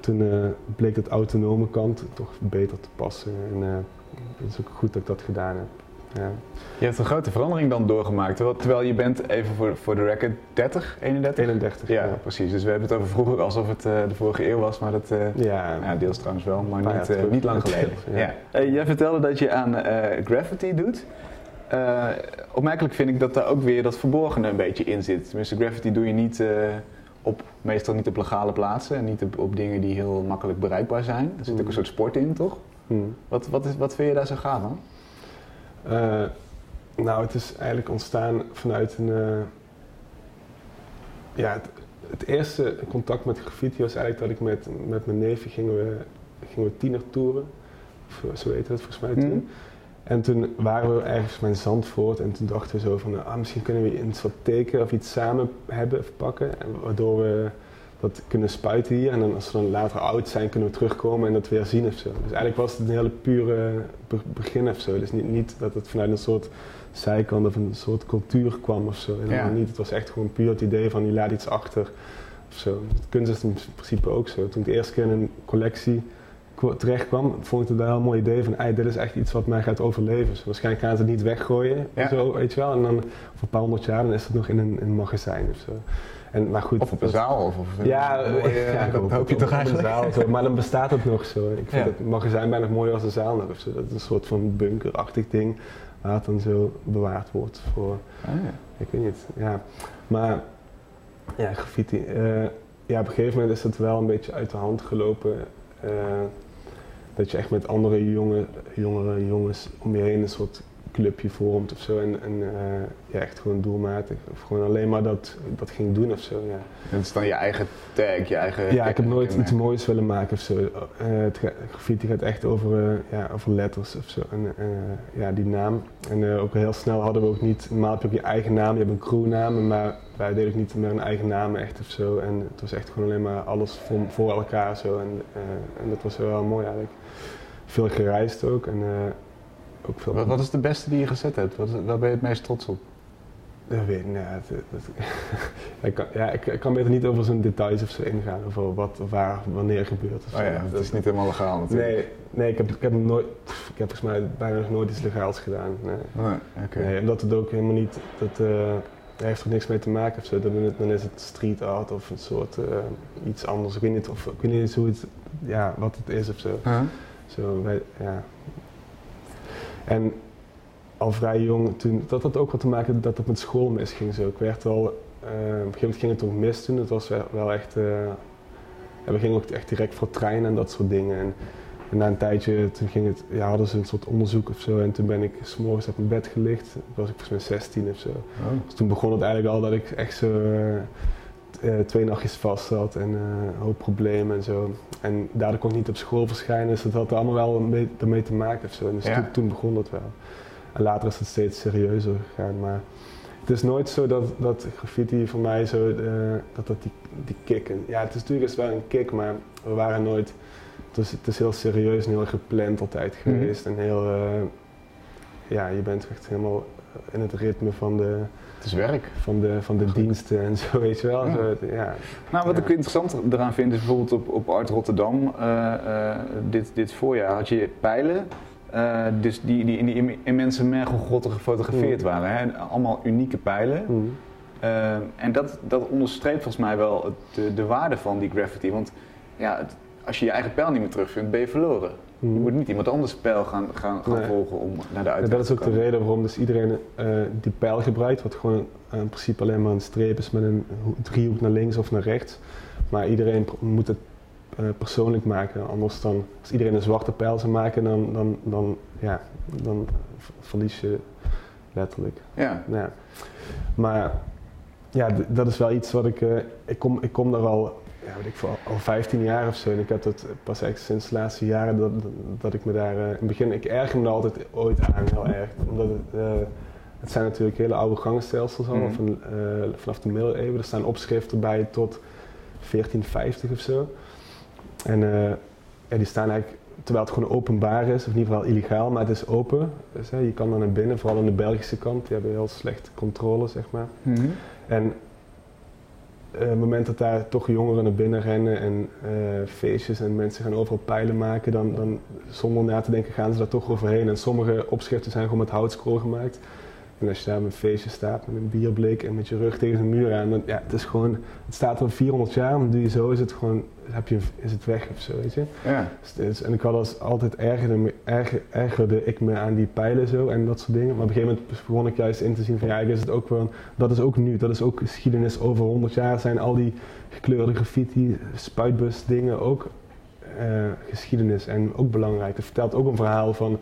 Speaker 4: toen eh, bleek dat autonome kant toch beter te passen. En eh, het is ook goed dat ik dat gedaan heb. Ja.
Speaker 3: Je hebt een grote verandering dan doorgemaakt. Terwijl, terwijl je bent, even voor, voor de record, 30, 31?
Speaker 4: 31.
Speaker 3: Ja, precies. Dus we hebben het over vroeger alsof het eh, de vorige eeuw was, maar dat... eh,
Speaker 4: Ja,
Speaker 3: Ja, deels trouwens wel, maar niet, eh, niet lang geleden.
Speaker 4: Ja.
Speaker 3: jij vertelde dat je aan graffiti doet. Opmerkelijk vind ik dat daar ook weer dat verborgene een beetje in zit. Tenminste, graffiti doe je niet op, meestal niet op legale plaatsen en niet op, op dingen die heel makkelijk bereikbaar zijn. Er zit ook een
Speaker 4: Mm.
Speaker 3: soort sport in, toch?
Speaker 4: Hm.
Speaker 3: Wat, wat, is, wat vind je daar zo gaaf aan?
Speaker 4: Eh, Nou, het is eigenlijk ontstaan vanuit een. eh, ja, het, het eerste contact met graffiti was eigenlijk dat ik met, met mijn neefje gingen we, gingen we tienertoeren. Of eh, zo heette het volgens mij toen.
Speaker 3: Mhm.
Speaker 4: En toen waren we ergens bij Zandvoort en toen dachten we zo van, ah, misschien kunnen we iets wat tekenen of iets samen hebben of pakken. En waardoor we dat kunnen spuiten hier en dan als we dan later oud zijn kunnen we terugkomen en dat weer zien of zo. Dus eigenlijk was het een hele pure be- begin of zo. Dus niet, niet dat het vanuit een soort zijkant of een soort cultuur kwam of zo. Helemaal
Speaker 3: Ja.
Speaker 4: niet. Het was echt gewoon puur het idee van je laat iets achter of zo. Kunst is in principe ook zo. Toen ik de eerste keer in een collectie terecht kwam, vond ik het een heel mooi idee van, "Ei, dit is echt iets wat mij gaat overleven. Dus waarschijnlijk gaan ze het niet weggooien,
Speaker 3: Ja.
Speaker 4: zo, weet je wel. En dan over een paar honderd jaar dan is het nog in een, in een magazijn of zo. En, maar goed,
Speaker 3: Of op een
Speaker 4: dat-
Speaker 3: zaal. Of, of,
Speaker 4: ja,
Speaker 3: eh,
Speaker 4: ja,
Speaker 3: dat
Speaker 4: op-
Speaker 3: hoop je
Speaker 4: op-
Speaker 3: toch
Speaker 4: op een
Speaker 3: eigenlijk?
Speaker 4: zaal, zo. Maar dan bestaat het nog zo. Ik vind
Speaker 3: Ja.
Speaker 4: het magazijn bijna mooier als de zaal nog of zo. Dat is een soort van bunkerachtig ding waar het dan zo bewaard wordt voor,
Speaker 3: Ah, ja.
Speaker 4: ik weet niet, ja. Maar ja, graffiti. eh, ja, op een gegeven moment is het wel een beetje uit de hand gelopen. eh, dat je echt met andere jonge, jongere jongens om je heen een soort clubje vormt of zo. En, en eh, ja, echt gewoon doelmatig. Of gewoon alleen maar dat, dat ging doen of zo. Ja.
Speaker 3: Dat is dan je eigen tag, je eigen...
Speaker 4: Ja, ik heb nooit iets moois willen maken of zo. Eh, het graffiti gaat echt over, eh, ja, over letters of zo. En eh, ja, die naam. En eh, ook heel snel hadden we ook niet, normaal heb je ook je eigen naam, je hebt een crewnaam, maar wij deden ook niet meer een eigen naam echt of zo. En het was echt gewoon alleen maar alles voor, voor elkaar zo. En, eh, en dat was wel mooi eigenlijk. Veel gereisd ook en eh, ook veel...
Speaker 3: Wat, wat is de beste die je gezet hebt? Wat, waar ben je het meest trots op?
Speaker 4: Dat weet ik niet. Ik, kan, ja, ik, ik kan beter niet over zo'n details of zo ingaan, over wat, waar, wanneer gebeurt. Of
Speaker 3: Oh ja, het
Speaker 4: Dat-
Speaker 3: is niet helemaal legaal natuurlijk.
Speaker 4: Nee, nee ik, heb, ik heb nooit, ik heb volgens mij bijna nog nooit iets legaals gedaan. Nee.
Speaker 3: Nee, oké.
Speaker 4: Nee, omdat het ook helemaal niet, dat eh, daar heeft er niks mee te maken of zo. Dan, is het street art of een soort eh, iets anders. Ik weet niet, of, ik weet niet eens hoe het, ja, wat het is of zo.
Speaker 3: Huh?
Speaker 4: zo wij, ja. En al vrij jong, toen, dat had ook wat te maken dat het met school misging. Zo. Ik werd al, eh, op een gegeven moment ging het ook mis toen. Het was wel, echt, eh, we gingen ook echt direct voor treinen en dat soort dingen. En, en na een tijdje, toen ging het, ja, hadden ze een soort onderzoek of zo. En toen ben ik s'morgens op mijn bed gelicht. Toen was ik volgens mij 16 of zo.
Speaker 3: Oh.
Speaker 4: Dus toen begon het eigenlijk al dat ik echt zo eh, twee nachtjes vast zat en eh, een hoop problemen en zo. En daardoor kon ik niet op school verschijnen, dus dat had er allemaal wel mee, ermee te maken of zo. Dus
Speaker 3: Ja.
Speaker 4: toen, toen begon het wel. En later is het steeds serieuzer gegaan, maar het is nooit zo dat, dat graffiti voor mij zo, eh, dat dat die, die kick, en, ja het is natuurlijk wel een kick, maar we waren nooit, het is, het is heel serieus en heel gepland altijd
Speaker 3: Mhm.
Speaker 4: geweest en heel, eh, ja je bent echt helemaal in het ritme van de,
Speaker 3: Het is werk.
Speaker 4: van de, van de diensten en zo, weet je wel.
Speaker 3: Ja.
Speaker 4: Zo, ja.
Speaker 3: Nou, wat
Speaker 4: Ja.
Speaker 3: ik interessant eraan vind is bijvoorbeeld op, op Art Rotterdam, eh, eh, dit, dit voorjaar had je pijlen. eh, dus die, die in die im- immense mergelgrotten gefotografeerd
Speaker 4: Mm.
Speaker 3: waren. Hè? Allemaal unieke pijlen. Eh, en dat, dat onderstreept volgens mij wel het, de, de waarde van die graffiti. Want ja, het- als je je eigen pijl niet meer terugvindt, ben je verloren. Je
Speaker 4: Mhm.
Speaker 3: moet niet iemand anders pijl gaan, gaan, gaan
Speaker 4: Nee.
Speaker 3: volgen om naar de uitweg
Speaker 4: dat is ook de reden waarom dus iedereen eh, die pijl gebruikt, wat gewoon eh, in principe alleen maar een streep is met een ho- driehoek naar links of naar rechts. Maar iedereen moet het eh, persoonlijk maken, anders dan, als iedereen een zwarte pijl zou maken, dan, dan, dan, ja, dan verlies je letterlijk.
Speaker 3: Ja,
Speaker 4: Ja. Maar ja, dat is wel iets wat ik. ik, kom, ik kom daar al, ja, weet ik veel, al 15 jaar of zo. En ik heb dat pas echt sinds de laatste jaren dat, dat, ik me daar. eh, in het begin, ik erger me altijd ooit aan, heel erg. Omdat het. eh, het zijn natuurlijk hele oude gangenstelsels al,
Speaker 3: Mhm.
Speaker 4: van, eh, vanaf de middeleeuwen. Er staan opschriften bij tot 1450 of zo. En ja, die staan eigenlijk, terwijl het gewoon openbaar is, of in ieder geval illegaal, maar het is open. Dus, je kan er naar binnen, vooral aan de Belgische kant, die hebben heel slechte controle, zeg maar.
Speaker 3: Mhm.
Speaker 4: En eh, op het moment dat daar toch jongeren naar binnen rennen en eh, feestjes en mensen gaan overal pijlen maken, dan, dan zonder na te denken gaan ze daar toch overheen. En sommige opschriften zijn gewoon met houtskool gemaakt. En als je daar met een feestje staat met een bierblik en met je rug tegen een muur aan, dan ja, het is gewoon, het staat er 400 jaar, maar doe je zo, is het gewoon, heb je, is het weg of zo, weet je.
Speaker 3: ja.
Speaker 4: Dus en ik had als altijd ergerde, erger, ergerde ik me aan die pijlen zo en dat soort dingen. Maar op een gegeven moment begon ik juist in te zien van ja, is het ook wel, dat is ook nu, dat is ook geschiedenis. Over 100 jaar zijn al die gekleurde graffiti, spuitbus dingen ook eh, geschiedenis en ook belangrijk. Het vertelt ook een verhaal van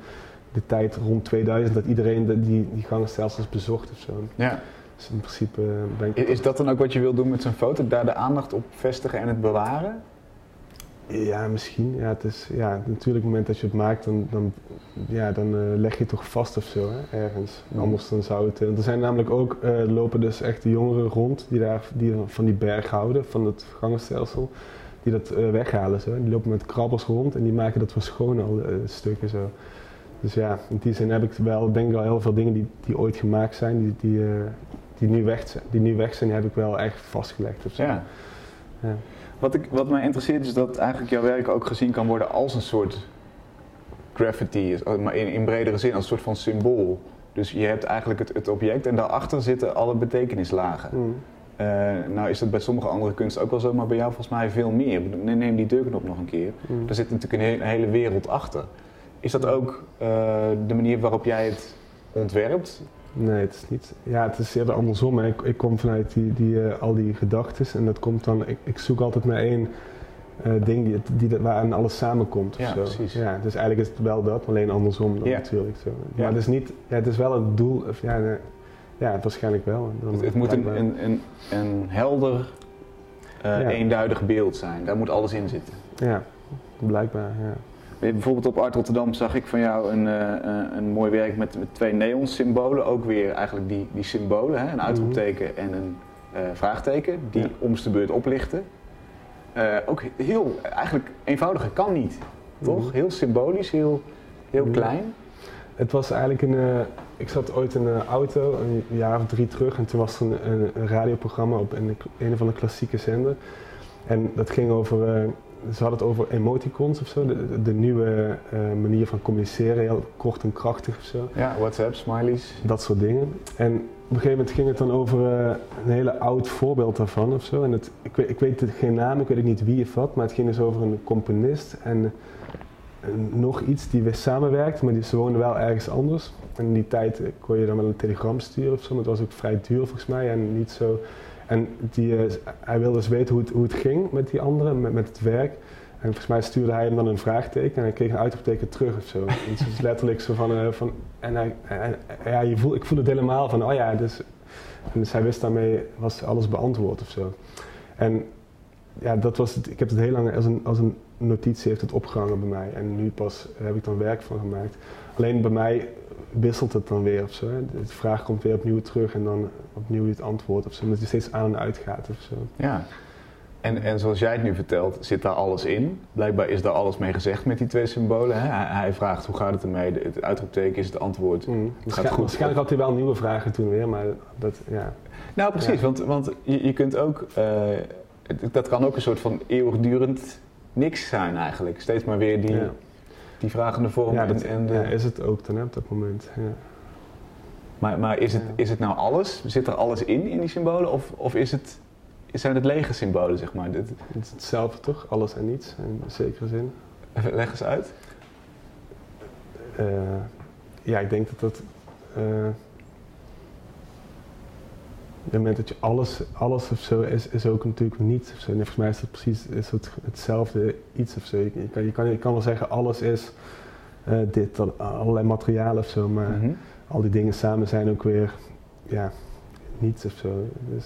Speaker 4: de tijd rond 2000 dat iedereen de, die, die gangenstelsels bezocht of zo.
Speaker 3: Ja.
Speaker 4: Dus in principe eh, ben ik...
Speaker 3: Is dat dan ook wat je wil doen met zo'n foto? Daar de aandacht op vestigen en het bewaren?
Speaker 4: Ja, misschien. Ja, het is, ja, natuurlijk op het moment dat je het maakt, dan, dan, ja, dan eh, leg je het toch vast of zo, hè, ergens.
Speaker 3: Mhm.
Speaker 4: Anders dan zou het... eh, er zijn namelijk ook, eh, lopen dus echt de jongeren rond die, daar, die van die berg houden, van het gangenstelsel. Die dat weghalen zo. Die lopen met krabbers rond en die maken dat weer schoon al stukken zo. Dus ja, in die zin heb ik wel, denk ik wel heel veel dingen die, die ooit gemaakt zijn, die, die, eh, die, nu weg zijn, die nu weg zijn, heb ik wel echt vastgelegd of zo.
Speaker 3: Ja.
Speaker 4: Ja.
Speaker 3: Wat, ik, wat mij interesseert is dat eigenlijk jouw werk ook gezien kan worden als een soort graffiti, is- maar in, in bredere zin als een soort van symbool. Dus je hebt eigenlijk het, het object en daarachter zitten alle betekenislagen.
Speaker 4: Mm.
Speaker 3: Eh, nou is dat bij sommige andere kunst ook wel zo, maar bij jou volgens mij veel meer. Neem die deurknop nog een keer.
Speaker 4: Mm.
Speaker 3: Daar zit natuurlijk een, he- een hele wereld achter. Is dat ook eh, de manier waarop jij het ontwerpt?
Speaker 4: Nee, het is niet. Ja, het is eerder andersom. hè. Ik, ik kom vanuit die, die, eh, al die gedachten en dat komt dan. Ik, ik zoek altijd naar één eh, ding die, die, die, waaraan alles samenkomt. Of
Speaker 3: Ja,
Speaker 4: zo.
Speaker 3: precies.
Speaker 4: Ja, dus eigenlijk is het wel dat, alleen andersom dan
Speaker 3: Ja.
Speaker 4: natuurlijk. Zo.
Speaker 3: Ja.
Speaker 4: Maar het is niet. Ja, het is wel een doel. Of, ja, nee, ja, waarschijnlijk wel. Dan
Speaker 3: Het, het moet een, een, een, een helder, eenduidig beeld zijn. Daar moet alles in zitten.
Speaker 4: Ja, blijkbaar. Ja.
Speaker 3: Bijvoorbeeld op Art Rotterdam zag ik van jou een, eh, eh, een mooi werk met, met twee neonsymbolen. Ook weer eigenlijk die, die symbolen, hè? een uitroepteken en een eh, vraagteken, die
Speaker 4: Ja.
Speaker 3: om de beurt oplichten. Eh, ook heel, eigenlijk eenvoudiger kan niet, toch?
Speaker 4: Mhm.
Speaker 3: Heel symbolisch, heel, heel
Speaker 4: Mhm.
Speaker 3: klein.
Speaker 4: Het was eigenlijk een. ik zat ooit in een auto, een jaar of drie terug, en toen was er een, een, een radioprogramma op een, een of andere klassieke zender. En dat ging over. Eh, ze hadden het over emoticons of zo, de, de- nieuwe eh, manier van communiceren, heel kort en krachtig of zo.
Speaker 3: Ja, WhatsApp, smileys.
Speaker 4: Dat soort dingen. En op een gegeven moment ging het dan over eh, een hele oud voorbeeld daarvan of zo. En het, ik, weet, ik weet het geen naam, ik weet ook niet wie of wat, maar het ging dus over een componist en, en nog iets die weer samenwerkt, maar die, ze woonden wel ergens anders. En in die tijd eh, kon je dan wel een telegram sturen of zo, maar het was ook vrij duur volgens mij en niet zo. En die, eh, hij wilde dus weten hoe het, hoe het ging met die anderen, met, met het werk. En volgens mij stuurde hij hem dan een vraagteken en hij kreeg een uitroepteken terug of zo. Het is letterlijk zo van, eh, van en hij, ja, je voel, ik voel het helemaal van, oh ja, dus, en dus hij wist daarmee, was alles beantwoord of zo. En ja, dat was het, ik heb het heel lang als een, als een notitie heeft het opgehangen bij mij. En nu pas heb ik dan werk van gemaakt. Alleen bij mij wisselt het dan weer of zo. hè. De vraag komt weer opnieuw terug en dan opnieuw het antwoord of zo. Omdat je steeds aan en uit gaat of zo.
Speaker 3: Ja. En, en zoals jij het nu vertelt, zit daar alles in. Blijkbaar is daar alles mee gezegd met die twee symbolen. Hè? Hij, hij vraagt hoe gaat het ermee, De- het uitroepteken is het antwoord.
Speaker 4: Mm. Waarschijn-
Speaker 3: goed.
Speaker 4: Waarschijnlijk had hij wel nieuwe vragen toen weer, maar dat, ja.
Speaker 3: Nou, precies,
Speaker 4: Ja.
Speaker 3: want, want je, je kunt ook, eh, het- dat kan ook een soort van eeuwigdurend niks zijn eigenlijk. Steeds maar weer die,
Speaker 4: ja.
Speaker 3: Die vragende vorm.
Speaker 4: Ja,
Speaker 3: en,
Speaker 4: dat
Speaker 3: en de-
Speaker 4: ja, is het ook dan op dat moment. Ja.
Speaker 3: maar maar is, het, is het nou alles? Zit er alles in, in die symbolen? Of, of is het, zijn het lege symbolen, zeg maar? Dit-
Speaker 4: Het is hetzelfde toch? Alles en niets, in zekere zin.
Speaker 3: even- Leg eens uit.
Speaker 4: Eh, ja, ik denk dat dat. eh, het moment dat je alles, alles of zo is, is ook natuurlijk niets of zo. En volgens mij is dat precies is het, hetzelfde iets of zo. Je, je kan, je, kan, je kan wel zeggen alles is eh, dit, allerlei materialen of zo, maar
Speaker 3: Mhm.
Speaker 4: al die dingen samen zijn ook weer ja, niets of zo. Dus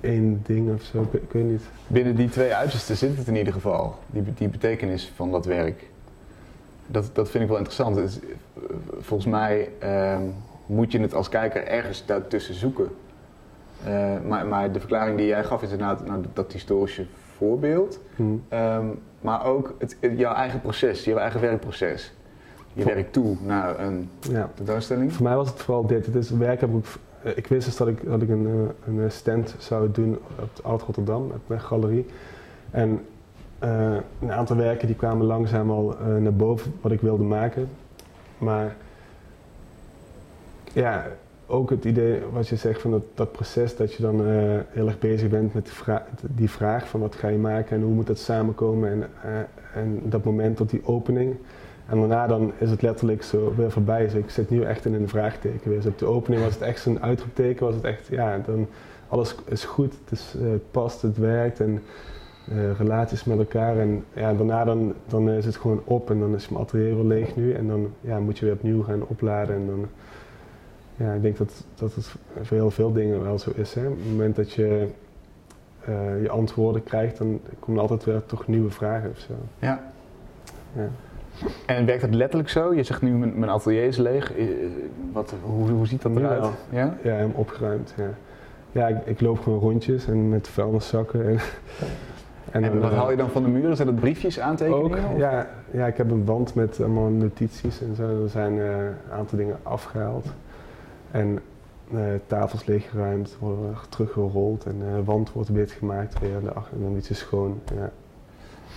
Speaker 4: één ding of zo, ik, ik weet niet.
Speaker 3: Binnen die twee uitersten zit het in ieder geval, die, die betekenis van dat werk. Dat, dat vind ik wel interessant. Is, eh, volgens mij ehm, moet je het als kijker ergens daartussen zoeken. Eh, maar, maar de verklaring die jij gaf is inderdaad nou, dat historische voorbeeld.
Speaker 4: Hm.
Speaker 3: Ehm, maar ook het, jouw eigen proces, jouw eigen werkproces. Je
Speaker 4: Vol-
Speaker 3: werkt toe naar een
Speaker 4: Ja.
Speaker 3: tentoonstelling.
Speaker 4: Voor mij was het vooral dit. Het is werk heb ik, eh, ik wist dus dat ik, dat ik een, eh, een stand zou doen op het Oud Rotterdam, met mijn galerie. En een aantal werken die kwamen langzaam al naar boven wat ik wilde maken. Maar ja, ook het idee wat je zegt van dat, proces dat je dan eh, heel erg bezig bent met die, vra- die vraag van wat ga je maken en hoe moet dat samenkomen en, eh, en dat moment tot die opening. En daarna dan is het letterlijk zo weer voorbij. Dus ik zit nu echt in een vraagteken weer. Dus op de opening was het echt zo'n uitroepteken. Was het echt, ja, dan alles is goed. Het, is, eh, het past, het werkt. En eh, relaties met elkaar. En ja, daarna dan, dan is het gewoon op en dan is mijn atelier weer leeg nu. En dan ja, moet je weer opnieuw gaan opladen. En dan, ja, ik denk dat, dat het voor heel veel dingen wel zo is. Hè. Op het moment dat je eh, je antwoorden krijgt, dan komen er altijd weer toch nieuwe vragen of zo.
Speaker 3: Ja.
Speaker 4: Ja.
Speaker 3: En werkt het letterlijk zo? Je zegt nu mijn, mijn atelier is leeg. Eh, Wat, hoe, hoe ziet dat
Speaker 4: Nu
Speaker 3: eruit?
Speaker 4: wel.
Speaker 3: Ja?
Speaker 4: Ja, hem opgeruimd. Ja, ja ik, ik loop gewoon rondjes en met vuilniszakken. En,
Speaker 3: En,
Speaker 4: dan,
Speaker 3: wat
Speaker 4: eh,
Speaker 3: haal je dan van de muren? Zijn dat briefjes, aantekeningen?
Speaker 4: Ook,
Speaker 3: of-
Speaker 4: ja, ja, ik heb een wand met allemaal notities en zo. Er zijn een aantal dingen afgehaald. En eh, tafels leeggeruimd, worden teruggerold en de wand wordt wit gemaakt weer. De ach- en dan iets is schoon. Ja,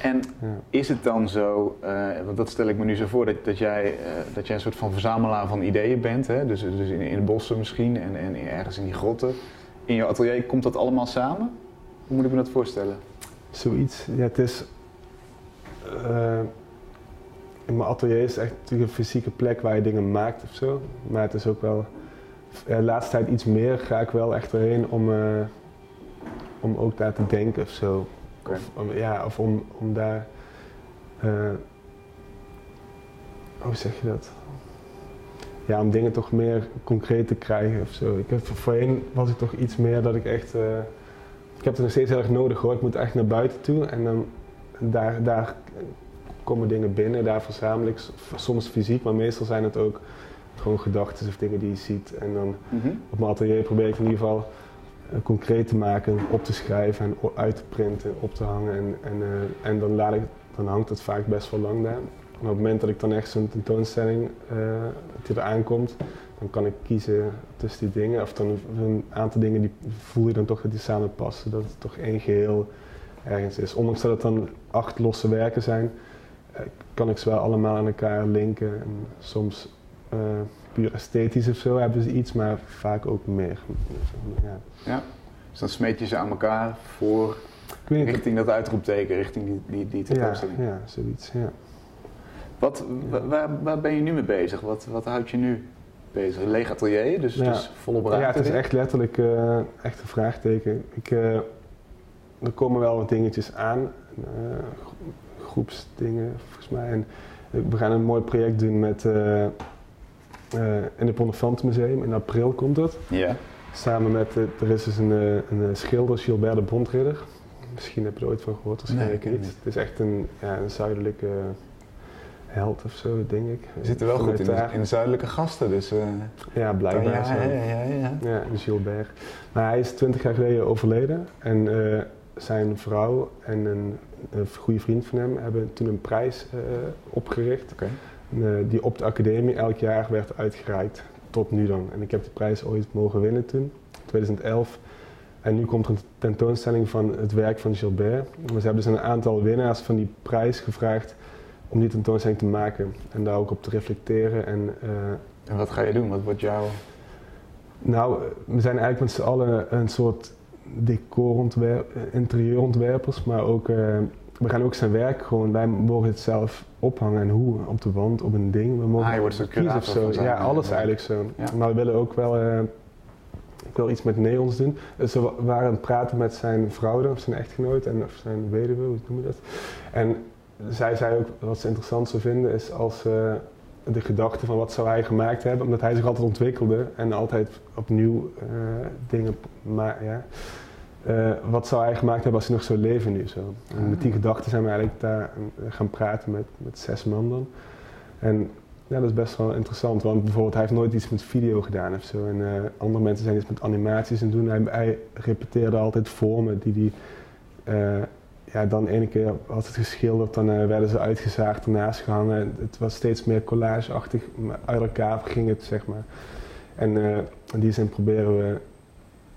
Speaker 3: En
Speaker 4: ja.
Speaker 3: is het dan zo, eh, want dat stel ik me nu zo voor, dat, dat, jij, eh, dat jij een soort van verzamelaar van ideeën bent. Hè? Dus, dus in, in de bossen misschien en, en ergens in die grotten. In je atelier komt dat allemaal samen? Hoe moet ik me dat voorstellen?
Speaker 4: Zoiets. Ja, het is. eh, in mijn atelier is echt natuurlijk een fysieke plek waar je dingen maakt of zo. Maar het is ook wel. Ja, de laatste tijd iets meer ga ik wel echt erheen om, eh, om ook daar te denken of zo. Of, om, ja, of om, om daar. eh, hoe zeg je dat? Ja, om dingen toch meer concreet te krijgen of zo. Ik heb, voorheen was ik toch iets meer dat ik echt. eh, ik heb het nog steeds heel erg nodig hoor. Ik moet echt naar buiten toe en dan daar, daar komen dingen binnen, daar verzamel ik soms fysiek, maar meestal zijn het ook gewoon gedachten of dingen die je ziet. En dan
Speaker 3: Mhm.
Speaker 4: op mijn atelier probeer ik in ieder geval eh, concreet te maken, op te schrijven en uit te printen, op te hangen. En, en, eh, en dan, laat ik, dan hangt het vaak best wel lang daar. Maar op het moment dat ik dan echt zo'n tentoonstelling eh, dat die eraan komt, dan kan ik kiezen tussen die dingen. Of dan een aantal dingen die voel je dan toch dat die samen passen. Dat het toch één geheel ergens is. Ondanks dat het dan acht losse werken zijn, eh, kan ik ze wel allemaal aan elkaar linken. En soms eh, puur esthetisch of zo hebben ze iets, maar vaak ook meer. Ja.
Speaker 3: Ja. Dus dan smeet je ze aan elkaar voor
Speaker 4: niet,
Speaker 3: richting dat uitroepteken, richting die, die, die
Speaker 4: ja,
Speaker 3: tentoonstelling.
Speaker 4: ja, zoiets. Ja.
Speaker 3: Wat, wa- waar, waar ben je nu mee bezig? Wat, wat houdt je nu bezig? Een leeg atelier, dus,
Speaker 4: Ja.
Speaker 3: dus volop ruimte.
Speaker 4: Ja, het is echt letterlijk eh, echt een vraagteken. Ik, eh, er komen wel wat dingetjes aan, gro- groepsdingen volgens mij. En we gaan een mooi project doen met, in het Bonnefantenmuseum. In april komt dat.
Speaker 3: Ja.
Speaker 4: Samen met, eh, er is dus een, eh, een eh, schilder, Gilbert de Bondridder. Misschien heb je er ooit van gehoord, waarschijnlijk
Speaker 3: Nee,
Speaker 4: niet.
Speaker 3: niet.
Speaker 4: Het is echt een, ja, een zuidelijke held of zo, denk ik.
Speaker 3: We zitten wel goed in de, in de zuidelijke gasten, dus... eh,
Speaker 4: Ja, blijkbaar.
Speaker 3: ja,
Speaker 4: zo.
Speaker 3: ja, ja, ja.
Speaker 4: Ja, de Gilbert. Maar hij is twintig jaar geleden overleden. En eh, zijn vrouw en een, een goede vriend van hem hebben toen een prijs eh, opgericht.
Speaker 3: Oké.
Speaker 4: Eh, die op de academie elk jaar werd uitgereikt. Tot nu dan. En ik heb die prijs ooit mogen winnen toen, 2011. En nu komt er een tentoonstelling van het werk van Gilbert. Maar ze hebben dus een aantal winnaars van die prijs gevraagd om die tentoonstelling te maken. En daar ook op te reflecteren. En, eh,
Speaker 3: En wat ga je doen? Wat wordt jouw...
Speaker 4: nou, we zijn eigenlijk met z'n allen een soort decorontwerp, interieurontwerpers, maar ook, eh, we gaan ook zijn werk gewoon, wij mogen het zelf ophangen en hoe, op de wand, op een ding. We mogen
Speaker 3: Ah, je wordt soort
Speaker 4: kiezen of zo. Ja, alles eigenlijk zo.
Speaker 3: Ja.
Speaker 4: Maar we willen ook wel, eh, ik wil iets met neons doen. Dus we waren aan het praten met zijn vrouw, dan, of zijn echtgenoot en of zijn weduwe, hoe noem je dat? En zij zei ook, wat ze interessant zou vinden, is als de gedachte van wat zou hij gemaakt hebben, omdat hij zich altijd ontwikkelde en altijd opnieuw eh, dingen maar ja. Eh, wat zou hij gemaakt hebben als hij nog zou leven nu zo? En met die gedachten zijn we eigenlijk daar eh, gaan praten met, met zes man dan. En ja, dat is best wel interessant, want bijvoorbeeld hij heeft nooit iets met video gedaan of zo. En eh, andere mensen zijn iets met animaties en doen. Hij, hij repeteerde altijd vormen die hij, eh, ja, dan ene keer had het geschilderd, dan werden ze uitgezaagd, ernaast gehangen. Het was steeds meer collageachtig, uit elkaar ging het, zeg maar. En in die zin proberen we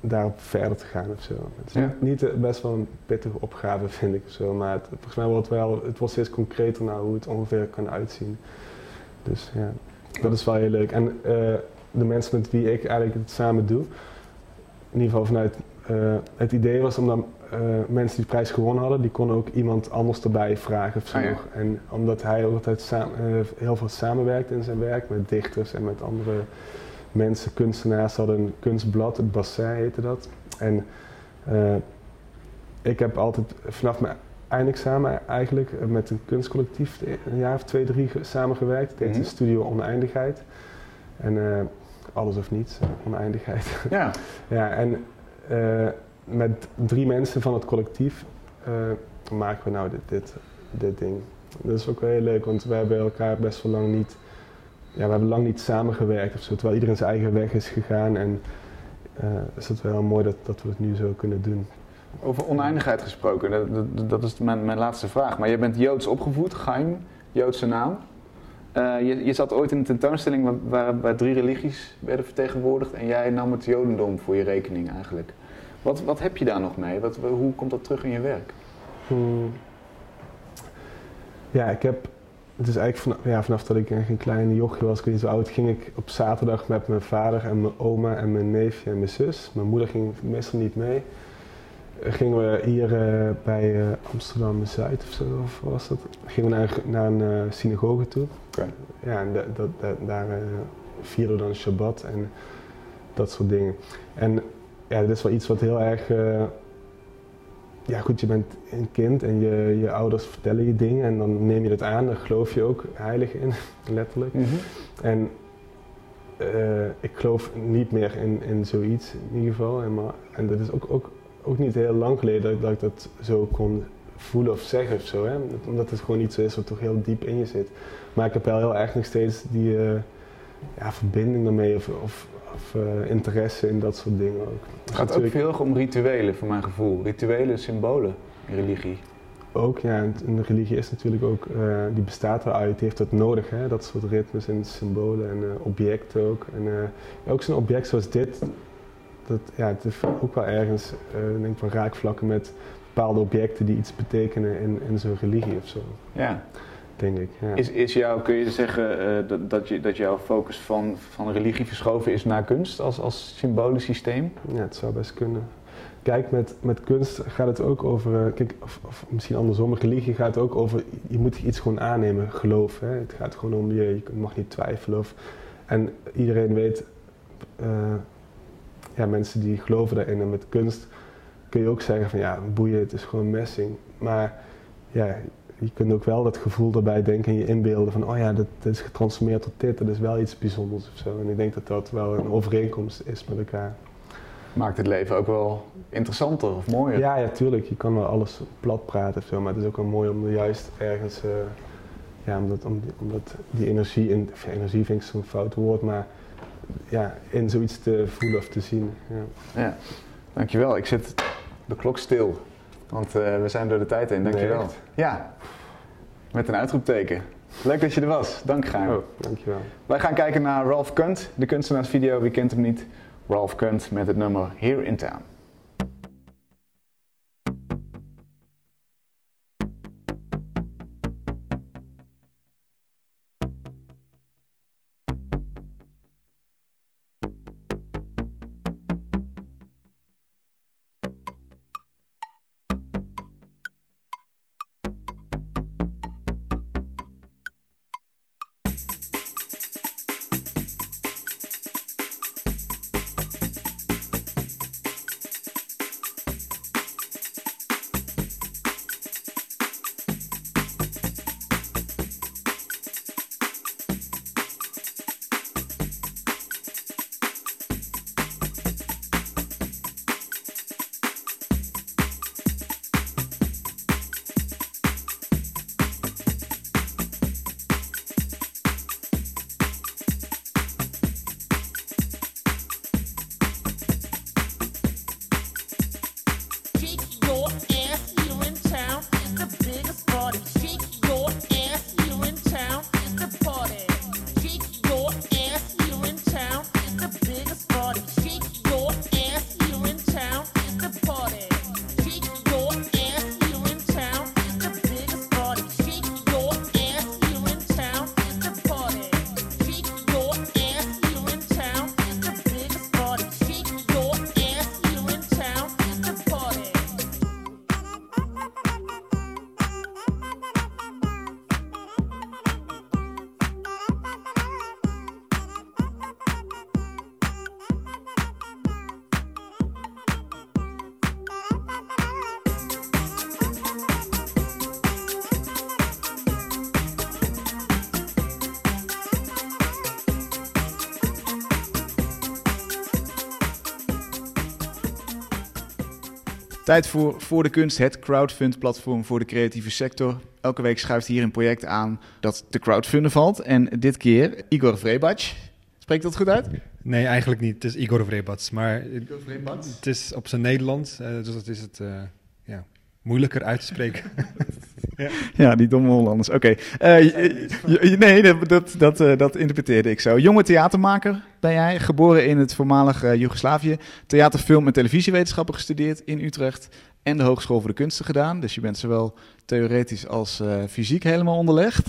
Speaker 4: daarop verder te gaan of zo. Het is
Speaker 3: Ja.
Speaker 4: niet, eh, best wel een pittige opgave, vind ik of zo, maar het, volgens mij wordt het wel, het wordt steeds concreter naar hoe het ongeveer kan uitzien. Dus ja, dat is wel heel leuk. En eh, de mensen met wie ik eigenlijk het samen doe, in ieder geval vanuit eh, het idee was omdat eh, mensen die de prijs gewonnen hadden, die konden ook iemand anders erbij vragen of zo
Speaker 3: Ah, ja.
Speaker 4: En omdat hij ook altijd heel veel samenwerkt in zijn werk met dichters en met andere mensen, kunstenaars, hadden een kunstblad, het Bassin heette dat. En eh, ik heb altijd vanaf mijn eindexamen eigenlijk met een kunstcollectief een jaar of twee, drie ge- samengewerkt. Het de Studio Oneindigheid. En eh, alles of niets, oneindigheid.
Speaker 3: Ja,
Speaker 4: ja, en eh, met drie mensen van het collectief maken we nou dit, dit, dit ding. Dat is ook wel heel leuk, want we hebben elkaar best wel lang niet, ja, we hebben lang niet samengewerkt of zo, terwijl iedereen zijn eigen weg is gegaan. En eh, is het wel mooi dat, dat we het nu zo kunnen doen.
Speaker 3: over oneindigheid gesproken, dat, dat, dat is mijn, mijn laatste vraag. Maar je bent Joods opgevoed, Chaim, Joodse naam. Eh, je, je zat ooit in een tentoonstelling waar, waar, waar drie religies werden vertegenwoordigd en jij nam het Jodendom voor je rekening eigenlijk. Wat, wat heb je daar nog mee? Wat, hoe komt dat terug in je werk?
Speaker 4: Hmm. Ja, ik heb. Het is eigenlijk vanaf, ja, vanaf dat ik een klein jochje was, ik weet niet zo oud, ging ik op zaterdag met mijn vader en mijn oma en mijn neefje en mijn zus. Mijn moeder ging meestal niet mee. Eh, Gingen we hier eh, bij eh, Amsterdam Zuid of zo, of was dat? Gingen we naar, naar een eh, synagoge toe. Ja, en da- dat, dat, daar vierden we dan Shabbat en dat soort dingen. En ja, dat is wel iets wat heel erg. Ja, goed, je bent een kind en je, je ouders vertellen je dingen en dan neem je dat aan, daar geloof je ook heilig in, letterlijk. En eh, ik geloof niet meer in, in zoiets in ieder geval. En, maar, en dat is ook, ook, ook niet heel lang geleden dat, ik- dat ik dat zo kon voelen of zeggen of zo. Hè? Omdat het gewoon iets is wat toch heel diep in je zit. Maar ik heb wel heel erg nog steeds die eh, ja, verbinding daarmee of, of, of eh, interesse in dat soort dingen ook.
Speaker 3: Het gaat ook veel om rituelen, voor mijn gevoel. Rituelen, symbolen in religie.
Speaker 4: Ook, ja, en een religie is natuurlijk ook, eh, die bestaat eruit, die heeft dat nodig, hè? dat soort ritmes en symbolen en eh, objecten ook. En ook zo'n object zoals dit, dat, ja, het heeft ook wel ergens, denk ik, van raakvlakken met bepaalde objecten die iets betekenen in, in zo'n religie of zo,
Speaker 3: Ja.
Speaker 4: Denk ik. Ja.
Speaker 3: Is, is jou, kun je zeggen eh, dat, dat, je, dat jouw focus van, van religie verschoven is naar kunst als, als symbolisch systeem?
Speaker 4: Ja, het zou best kunnen. Kijk, met, met kunst gaat het ook over, eh, kijk, of, of misschien andersom, religie gaat ook over, je moet iets gewoon aannemen, geloof. Hè? Het gaat gewoon om, je, je mag niet twijfelen. Of, en iedereen weet, eh, ja, mensen die geloven daarin. En met kunst kun je ook zeggen van, ja, boeien, het is gewoon messing. Maar ja, je kunt ook wel dat gevoel erbij denken en je inbeelden van, oh ja, dat, dat is getransformeerd tot dit, dat is wel iets bijzonders of zo. En ik denk dat dat wel een overeenkomst is met elkaar.
Speaker 3: Maakt het leven ook wel interessanter of mooier?
Speaker 4: Ja, ja, tuurlijk. Je kan wel alles plat praten of zo, maar het is ook wel mooi om er juist ergens, eh, ja, omdat, om, die- omdat die energie, in, ja, energie vind ik zo'n fout woord, maar ja, in zoiets te voelen of te zien. Ja.
Speaker 3: Ja. Dankjewel. Ik zet de klok stil, want eh, we zijn door de tijd heen. Dankjewel.
Speaker 4: Nee?
Speaker 3: Ja, met een uitroepteken. Leuk dat je er was. Dank.
Speaker 4: Oh, dankjewel.
Speaker 3: Wij gaan kijken naar Ralph Kunt, de kunstenaarsvideo. Wie kent hem niet? Ralph Kunt met het nummer Here in Town. Tijd voor Voor de Kunst, het crowdfund-platform voor de creatieve sector. Elke week schuift hier een project aan dat te crowdfunden valt. En dit keer Igor Vrebac. Spreekt dat goed uit?
Speaker 2: Nee, eigenlijk niet. Het is Igor Vrebats, maar het is op zijn Nederlands, uh, dus dat is het uh, ja, moeilijker uit te spreken.
Speaker 3: ja. ja. die domme Hollanders. Oké. Uh, nee, dat, dat, dat interpreteerde ik zo. Jonge theatermaker ben jij, geboren in het voormalige Joegoslavië. Theater, film en televisiewetenschappen gestudeerd in Utrecht. En de Hogeschool voor de Kunsten gedaan. Dus je bent zowel theoretisch als fysiek helemaal onderlegd.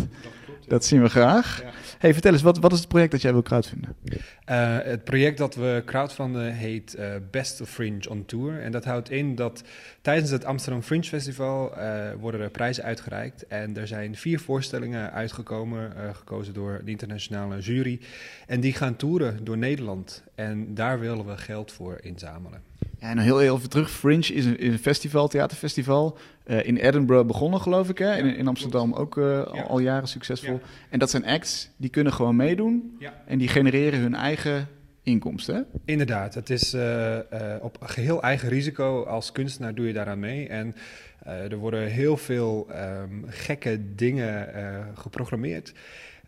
Speaker 3: Dat zien we graag. Hey, vertel eens, wat, wat is het project dat jij wil crowdfunden?
Speaker 2: Uh, het project dat we crowdfunden heet uh, Best of Fringe on Tour. En dat houdt in dat tijdens het Amsterdam Fringe Festival uh, worden er prijzen uitgereikt. En er zijn vier voorstellingen uitgekomen, gekozen door de internationale jury. En die gaan toeren door Nederland. En daar willen we geld voor inzamelen.
Speaker 3: Ja, en heel even terug. Fringe is een, is een festival, theaterfestival. Uh, in Edinburgh begonnen, geloof ik. Hè? in, in, Amsterdam ook uh, al, al, jaren succesvol. Ja. En dat zijn acts die kunnen gewoon meedoen. En die genereren hun eigen inkomsten. Hè?
Speaker 2: Inderdaad. Het is uh, op geheel eigen risico. Als kunstenaar doe je daaraan mee. En er worden heel veel um, gekke dingen geprogrammeerd.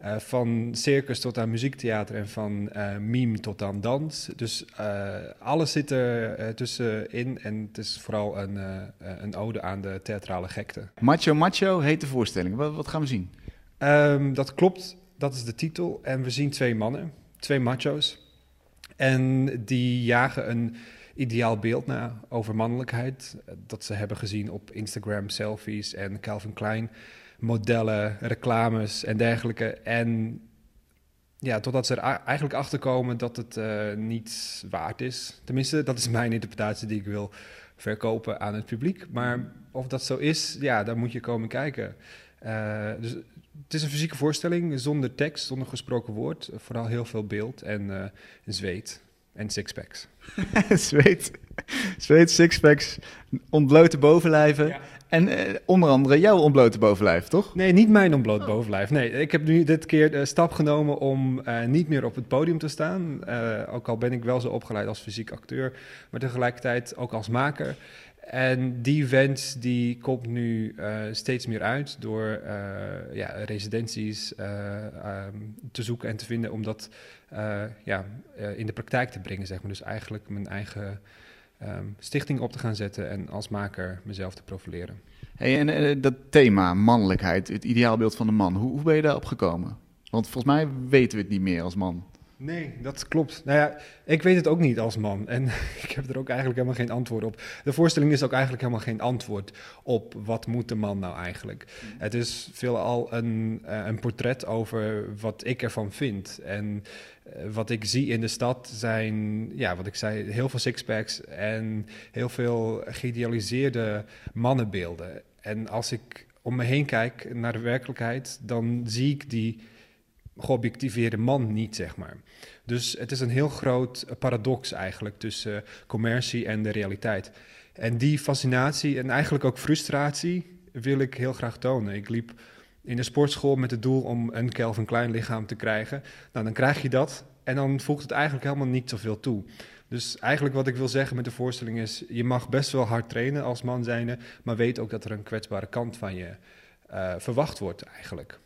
Speaker 2: Uh, van circus tot aan muziektheater en van uh, meme tot aan dans. Dus uh, alles zit er tussenin en het is vooral een, een ode aan de theatrale gekte.
Speaker 3: Macho Macho heet de voorstelling. Wat, wat gaan we zien?
Speaker 2: Um, dat klopt, dat is de titel. En we zien twee mannen, twee macho's. En die jagen een ideaal beeld na over mannelijkheid. Dat ze hebben gezien op Instagram, selfies en Calvin Klein modellen, reclames en dergelijke. En ja, totdat ze er eigenlijk achter komen dat het uh, niet waard is. Tenminste, dat is mijn interpretatie die ik wil verkopen aan het publiek. Maar of dat zo is, ja, daar moet je komen kijken. Uh, dus het is een fysieke voorstelling zonder tekst, zonder gesproken woord. Vooral heel veel beeld en uh, zweet en sixpacks.
Speaker 3: zweet, zweet, sixpacks, ontblote bovenlijven. Ja. En uh, onder andere jouw ontblote bovenlijf, toch?
Speaker 2: Nee, niet mijn ontbloot bovenlijf. Nee, ik heb nu dit keer de stap genomen om uh, niet meer op het podium te staan. Uh, ook al ben ik wel zo opgeleid als fysiek acteur, maar tegelijkertijd ook als maker. En die wens die komt nu steeds meer uit door ja, residenties um, te zoeken en te vinden om dat ja, in de praktijk te brengen, zeg maar. Dus eigenlijk mijn eigen um, stichting op te gaan zetten en als maker mezelf te profileren.
Speaker 3: Hey, en uh, dat thema, mannelijkheid, het ideaalbeeld van de man, hoe, hoe ben je daarop gekomen? Want volgens mij weten we het niet meer als man.
Speaker 2: Nee, dat klopt. Nou ja, ik weet het ook niet als man. En ik heb er ook eigenlijk helemaal geen antwoord op. De voorstelling is ook eigenlijk helemaal geen antwoord op wat moet de man nou eigenlijk. Mm. Het is veelal een, uh, een portret over wat ik ervan vind. En uh, wat ik zie in de stad zijn, ja, wat ik zei, heel veel sixpacks en heel veel geïdealiseerde mannenbeelden. En als ik om me heen kijk naar de werkelijkheid, dan zie ik die geobjectiveerde man niet, zeg maar. Dus het is een heel groot paradox eigenlijk tussen commercie en de realiteit. En die fascinatie en eigenlijk ook frustratie wil ik heel graag tonen. Ik liep in de sportschool met het doel om een Kelvin Klein lichaam te krijgen. Nou, dan krijg je dat en dan voegt het eigenlijk helemaal niet zoveel toe. Dus eigenlijk wat ik wil zeggen met de voorstelling is... je mag best wel hard trainen als man zijnde... maar weet ook dat er een kwetsbare kant van je uh, verwacht wordt eigenlijk.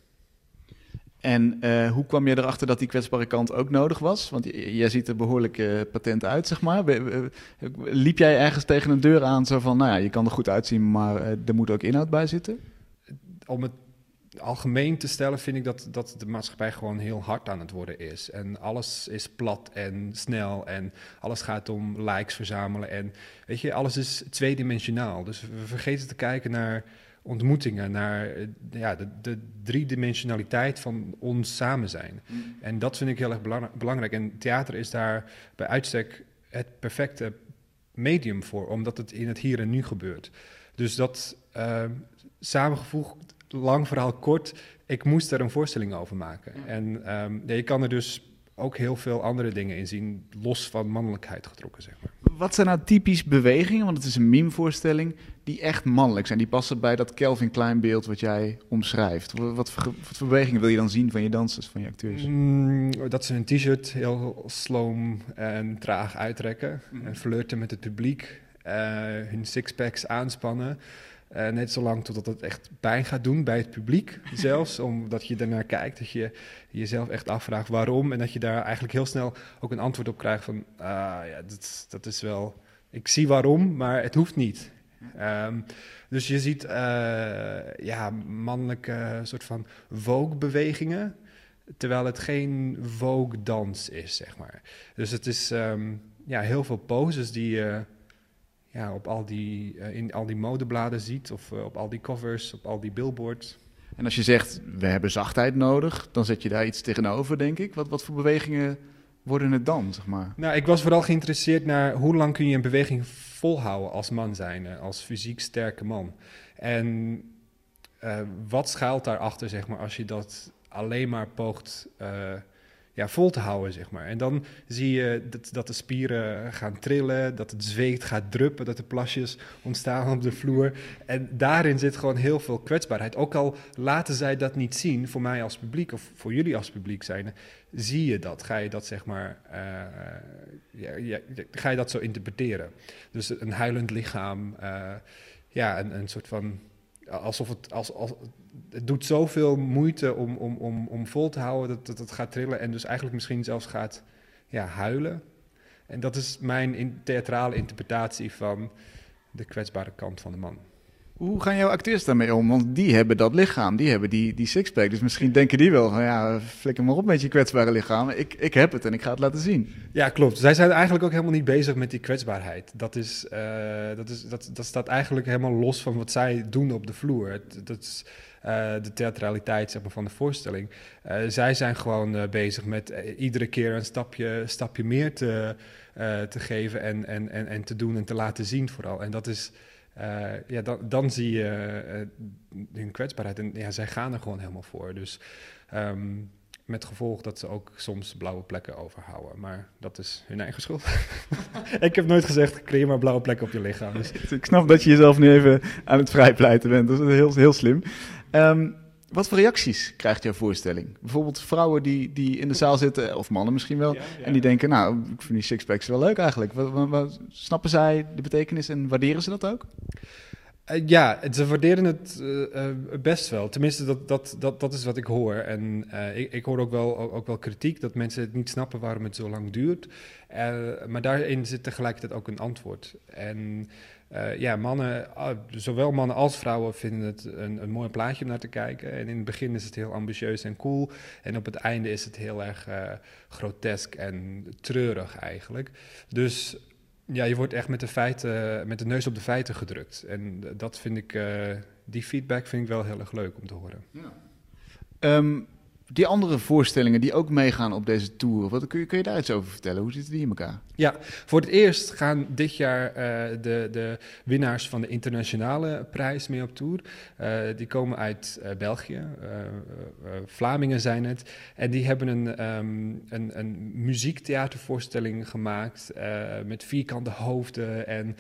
Speaker 3: En uh, hoe kwam je erachter dat die kwetsbare kant ook nodig was? Want jij ziet er behoorlijk uh, patent uit, zeg maar. Liep jij ergens tegen een deur aan, zo van, nou ja, je kan er goed uitzien, maar er moet ook inhoud bij zitten?
Speaker 2: Om het algemeen te stellen, vind ik dat, dat de maatschappij gewoon heel hard aan het worden is. En alles is plat en snel en alles gaat om likes verzamelen. En weet je, alles is tweedimensionaal. Dus we vergeten te kijken naar ontmoetingen, naar eh, ja, de, de driedimensionaliteit van ons samen zijn. Mm. En dat vind ik heel erg belangrijk. En theater is daar bij uitstek het perfecte medium voor, omdat het in het hier en nu gebeurt. Dus dat uh, samengevoegd, lang verhaal kort, ik moest er een voorstelling over maken. En um, ja, je kan er dus ook heel veel andere dingen in zien, los van mannelijkheid getrokken, zeg maar.
Speaker 3: Wat zijn nou typisch bewegingen, want het is een meme-voorstelling, die echt mannelijk zijn? Die passen bij dat Kelvin Klein beeld wat jij omschrijft. Wat, wat, voor, wat voor bewegingen wil je dan zien van je dansers, van je acteurs?
Speaker 2: Mm, dat ze een t-shirt heel sloom en traag uittrekken. Mm. En flirten met het publiek. eh, hun sixpacks aanspannen. Eh, net zolang totdat het echt pijn gaat doen bij het publiek zelfs. omdat je ernaar kijkt, dat je jezelf echt afvraagt waarom. En dat je daar eigenlijk heel snel ook een antwoord op krijgt van... ah ja, dat, dat is wel... Ik zie waarom, maar het hoeft niet. Ehm, dus je ziet eh, ja, mannelijke soort van Vogue-bewegingen... terwijl het geen Vogue-dans is, zeg maar. Dus het is ehm, ja, heel veel poses die je ja, op al die, eh, in al die modebladen ziet... of eh, op al die covers, op al die billboards...
Speaker 5: En als je zegt, we hebben zachtheid nodig, dan zet je daar iets tegenover, denk ik. Wat, wat voor bewegingen worden het dan, zeg maar?
Speaker 2: Nou, ik was vooral geïnteresseerd naar hoe lang kun je een beweging volhouden als man zijn, als fysiek sterke man. En eh, wat schuilt daarachter, zeg maar, als je dat alleen maar poogt ja, vol te houden, zeg maar. En dan zie je dat, dat de spieren gaan trillen, dat het zweet gaat druppen, dat er plasjes ontstaan op de vloer. En daarin zit gewoon heel veel kwetsbaarheid. Ook al laten zij dat niet zien, voor mij als publiek of voor jullie als publiek zijn, zie je dat? Ga je dat zeg maar, eh, ja, ga je dat zo interpreteren? Dus een huilend lichaam, eh, ja, een, een soort van alsof het, als, als, het doet zoveel moeite om, om, om, om vol te houden dat, dat het gaat trillen en dus eigenlijk misschien zelfs gaat ja, huilen. En dat is mijn in, theatrale interpretatie van de kwetsbare kant van de man.
Speaker 5: Hoe gaan jouw acteurs daarmee om? Want die hebben dat lichaam, die hebben die, die sixpack. Dus misschien denken die wel van ja, flikker maar op met je kwetsbare lichaam. Ik, ik heb het en ik ga het laten zien.
Speaker 2: Ja, klopt. Zij zijn eigenlijk ook helemaal niet bezig met die kwetsbaarheid. Dat, is, uh, dat, is, dat, dat staat eigenlijk helemaal los van wat zij doen op de vloer. Het, dat is de theatraliteit van de voorstelling. Uh, zij zijn gewoon bezig met iedere keer een stapje, stapje meer te, te geven en, en, en, en te doen en te laten zien vooral. En dat is... Ja, dan, dan zie je hun kwetsbaarheid. En ja, zij gaan er gewoon helemaal voor. Dus um, met gevolg dat ze ook soms blauwe plekken overhouden. Maar dat is hun eigen schuld. ik heb nooit gezegd, creëer maar blauwe plekken op je lichaam. Dus.
Speaker 5: ik snap dat je jezelf nu even aan het vrijpleiten bent. Dat is heel, heel slim. Um, wat voor reacties krijgt jouw voorstelling? Bijvoorbeeld vrouwen die, die in de zaal zitten, of mannen misschien wel, ja, ja. en die denken, nou, ik vind die sixpacks wel leuk eigenlijk. Wat, wat, wat, snappen zij de betekenis en waarderen ze dat ook?
Speaker 2: Uh, ja, ze waarderen het uh, uh, best wel. Tenminste, dat, dat, dat, dat is wat ik hoor. En ik, ik hoor ook wel, ook, ook, wel kritiek dat mensen het niet snappen waarom het zo lang duurt. maar daarin zit tegelijkertijd ook een antwoord. En uh, ja, mannen, zowel mannen als vrouwen vinden het een, een mooi plaatje om naar te kijken. En in het begin is het heel ambitieus en cool. En op het einde is het heel erg uh, grotesk en treurig eigenlijk. Dus ja, je wordt echt met de feiten, met de neus op de feiten gedrukt. En dat vind ik, uh, die feedback vind ik wel heel erg leuk om te horen.
Speaker 5: Ja. Um, die andere voorstellingen die ook meegaan op deze tour, wat, kun, je, kun je daar iets over vertellen? Hoe zitten die in elkaar?
Speaker 2: Ja, voor het eerst gaan dit jaar uh, de, de winnaars van de internationale prijs mee op tour. Uh, die komen uit uh, België, Vlamingen zijn het. En die hebben een, um, een, een muziektheatervoorstelling gemaakt met vierkante hoofden en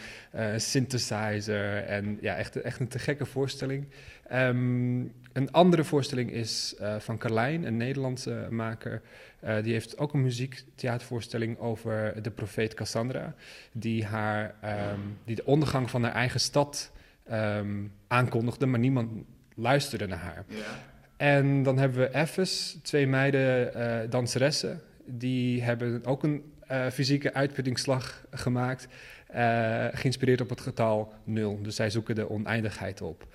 Speaker 2: synthesizer. En ja, echt, echt een te gekke voorstelling. Um, een andere voorstelling is uh, van Carlijn, een Nederlandse maker. Uh, die heeft ook een muziektheatervoorstelling over de profeet Cassandra. Die, haar, um, die de ondergang van haar eigen stad um, aankondigde, maar niemand luisterde naar haar. Yeah. En dan hebben we Effes, twee meiden uh, danseressen. Die hebben ook een fysieke uitputtingsslag gemaakt. Geïnspireerd op het getal nul. Dus zij zoeken de oneindigheid op.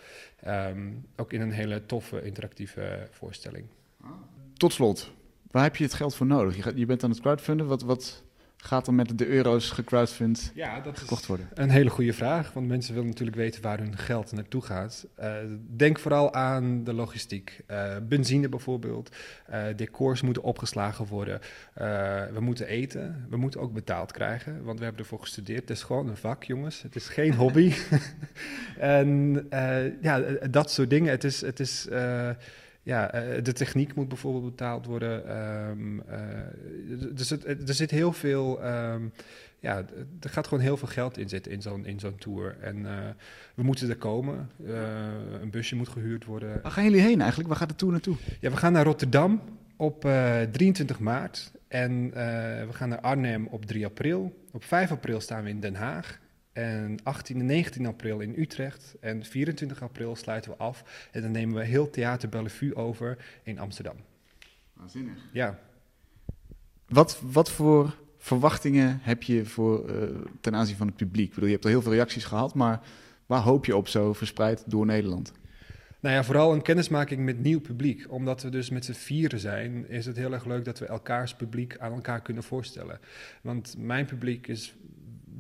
Speaker 2: Um, ook in een hele toffe, interactieve voorstelling.
Speaker 5: Tot slot, waar heb je het geld voor nodig? Je, je bent aan het crowdfunden. Wat, wat gaat er met de euro's gecrowdfund
Speaker 2: ja, dat
Speaker 5: gekocht worden?
Speaker 2: Een hele goede vraag, want mensen willen natuurlijk weten waar hun geld naartoe gaat. Uh, denk vooral aan de logistiek. Uh, benzine bijvoorbeeld, uh, decors moeten opgeslagen worden. we moeten eten, we moeten ook betaald krijgen, want we hebben ervoor gestudeerd. Het is gewoon een vak, jongens. Het is geen hobby. en ja, dat soort dingen. Het is... Het is ja, uh, de techniek moet bijvoorbeeld betaald worden. Um, uh, dus het, er zit heel veel. Um, ja, er gaat gewoon heel veel geld in zitten in zo'n, in zo'n tour. En uh, we moeten er komen. een busje moet gehuurd worden.
Speaker 5: Waar gaan jullie heen eigenlijk? Waar gaat de tour naartoe?
Speaker 2: Ja, we gaan naar Rotterdam op 23 maart. En we gaan naar Arnhem op 3 april. Op 5 april staan we in Den Haag. En 18 en 19 april in Utrecht. En 24 april sluiten we af. En dan nemen we heel Theater Bellevue over in Amsterdam.
Speaker 3: Waanzinnig.
Speaker 2: Ja,
Speaker 3: Wat, wat voor verwachtingen heb je voor, eh, ten aanzien van het publiek? Ik bedoel, je hebt al heel veel reacties gehad, maar waar hoop je op zo verspreid door Nederland?
Speaker 2: Nou ja, vooral een kennismaking met nieuw publiek. Omdat we dus met z'n vieren zijn, is het heel erg leuk dat we elkaars publiek aan elkaar kunnen voorstellen. Want mijn publiek is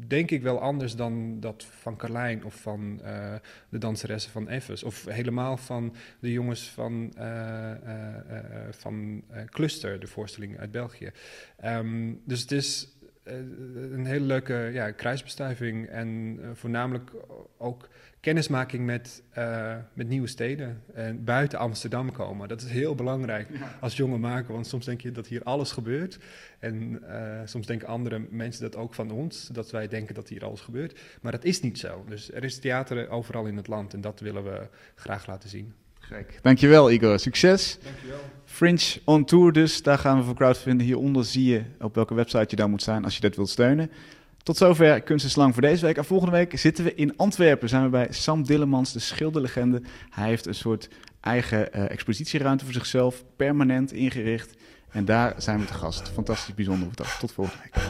Speaker 2: denk ik wel anders dan dat van Carlijn of van eh, de danseressen van Effes. Of helemaal van de jongens van, eh, eh, van Cluster, de voorstelling uit België. Ehm, dus het is een hele leuke ja, kruisbestuiving en voornamelijk ook kennismaking met, eh, met nieuwe steden en buiten Amsterdam komen. Dat is heel belangrijk als jonge maker, want soms denk je dat hier alles gebeurt. En eh, soms denken andere mensen dat ook van ons, dat wij denken dat hier alles gebeurt. Maar dat is niet zo. Dus er is theater overal in het land en dat willen we graag laten zien.
Speaker 3: Gek. Dankjewel Igor, succes.
Speaker 2: Dankjewel.
Speaker 3: Fringe on Tour dus, daar gaan we voor crowdfunden. Hieronder zie je op welke website je daar moet zijn als je dat wilt steunen. Tot zover Kunst is Lang voor deze week. En volgende week zitten we in Antwerpen. Zijn we bij Sam Dillemans, de schilderlegende. Hij heeft een soort eigen eh, expositieruimte voor zichzelf, permanent ingericht. En daar zijn we te gast. Fantastisch bijzonder. Tot volgende week.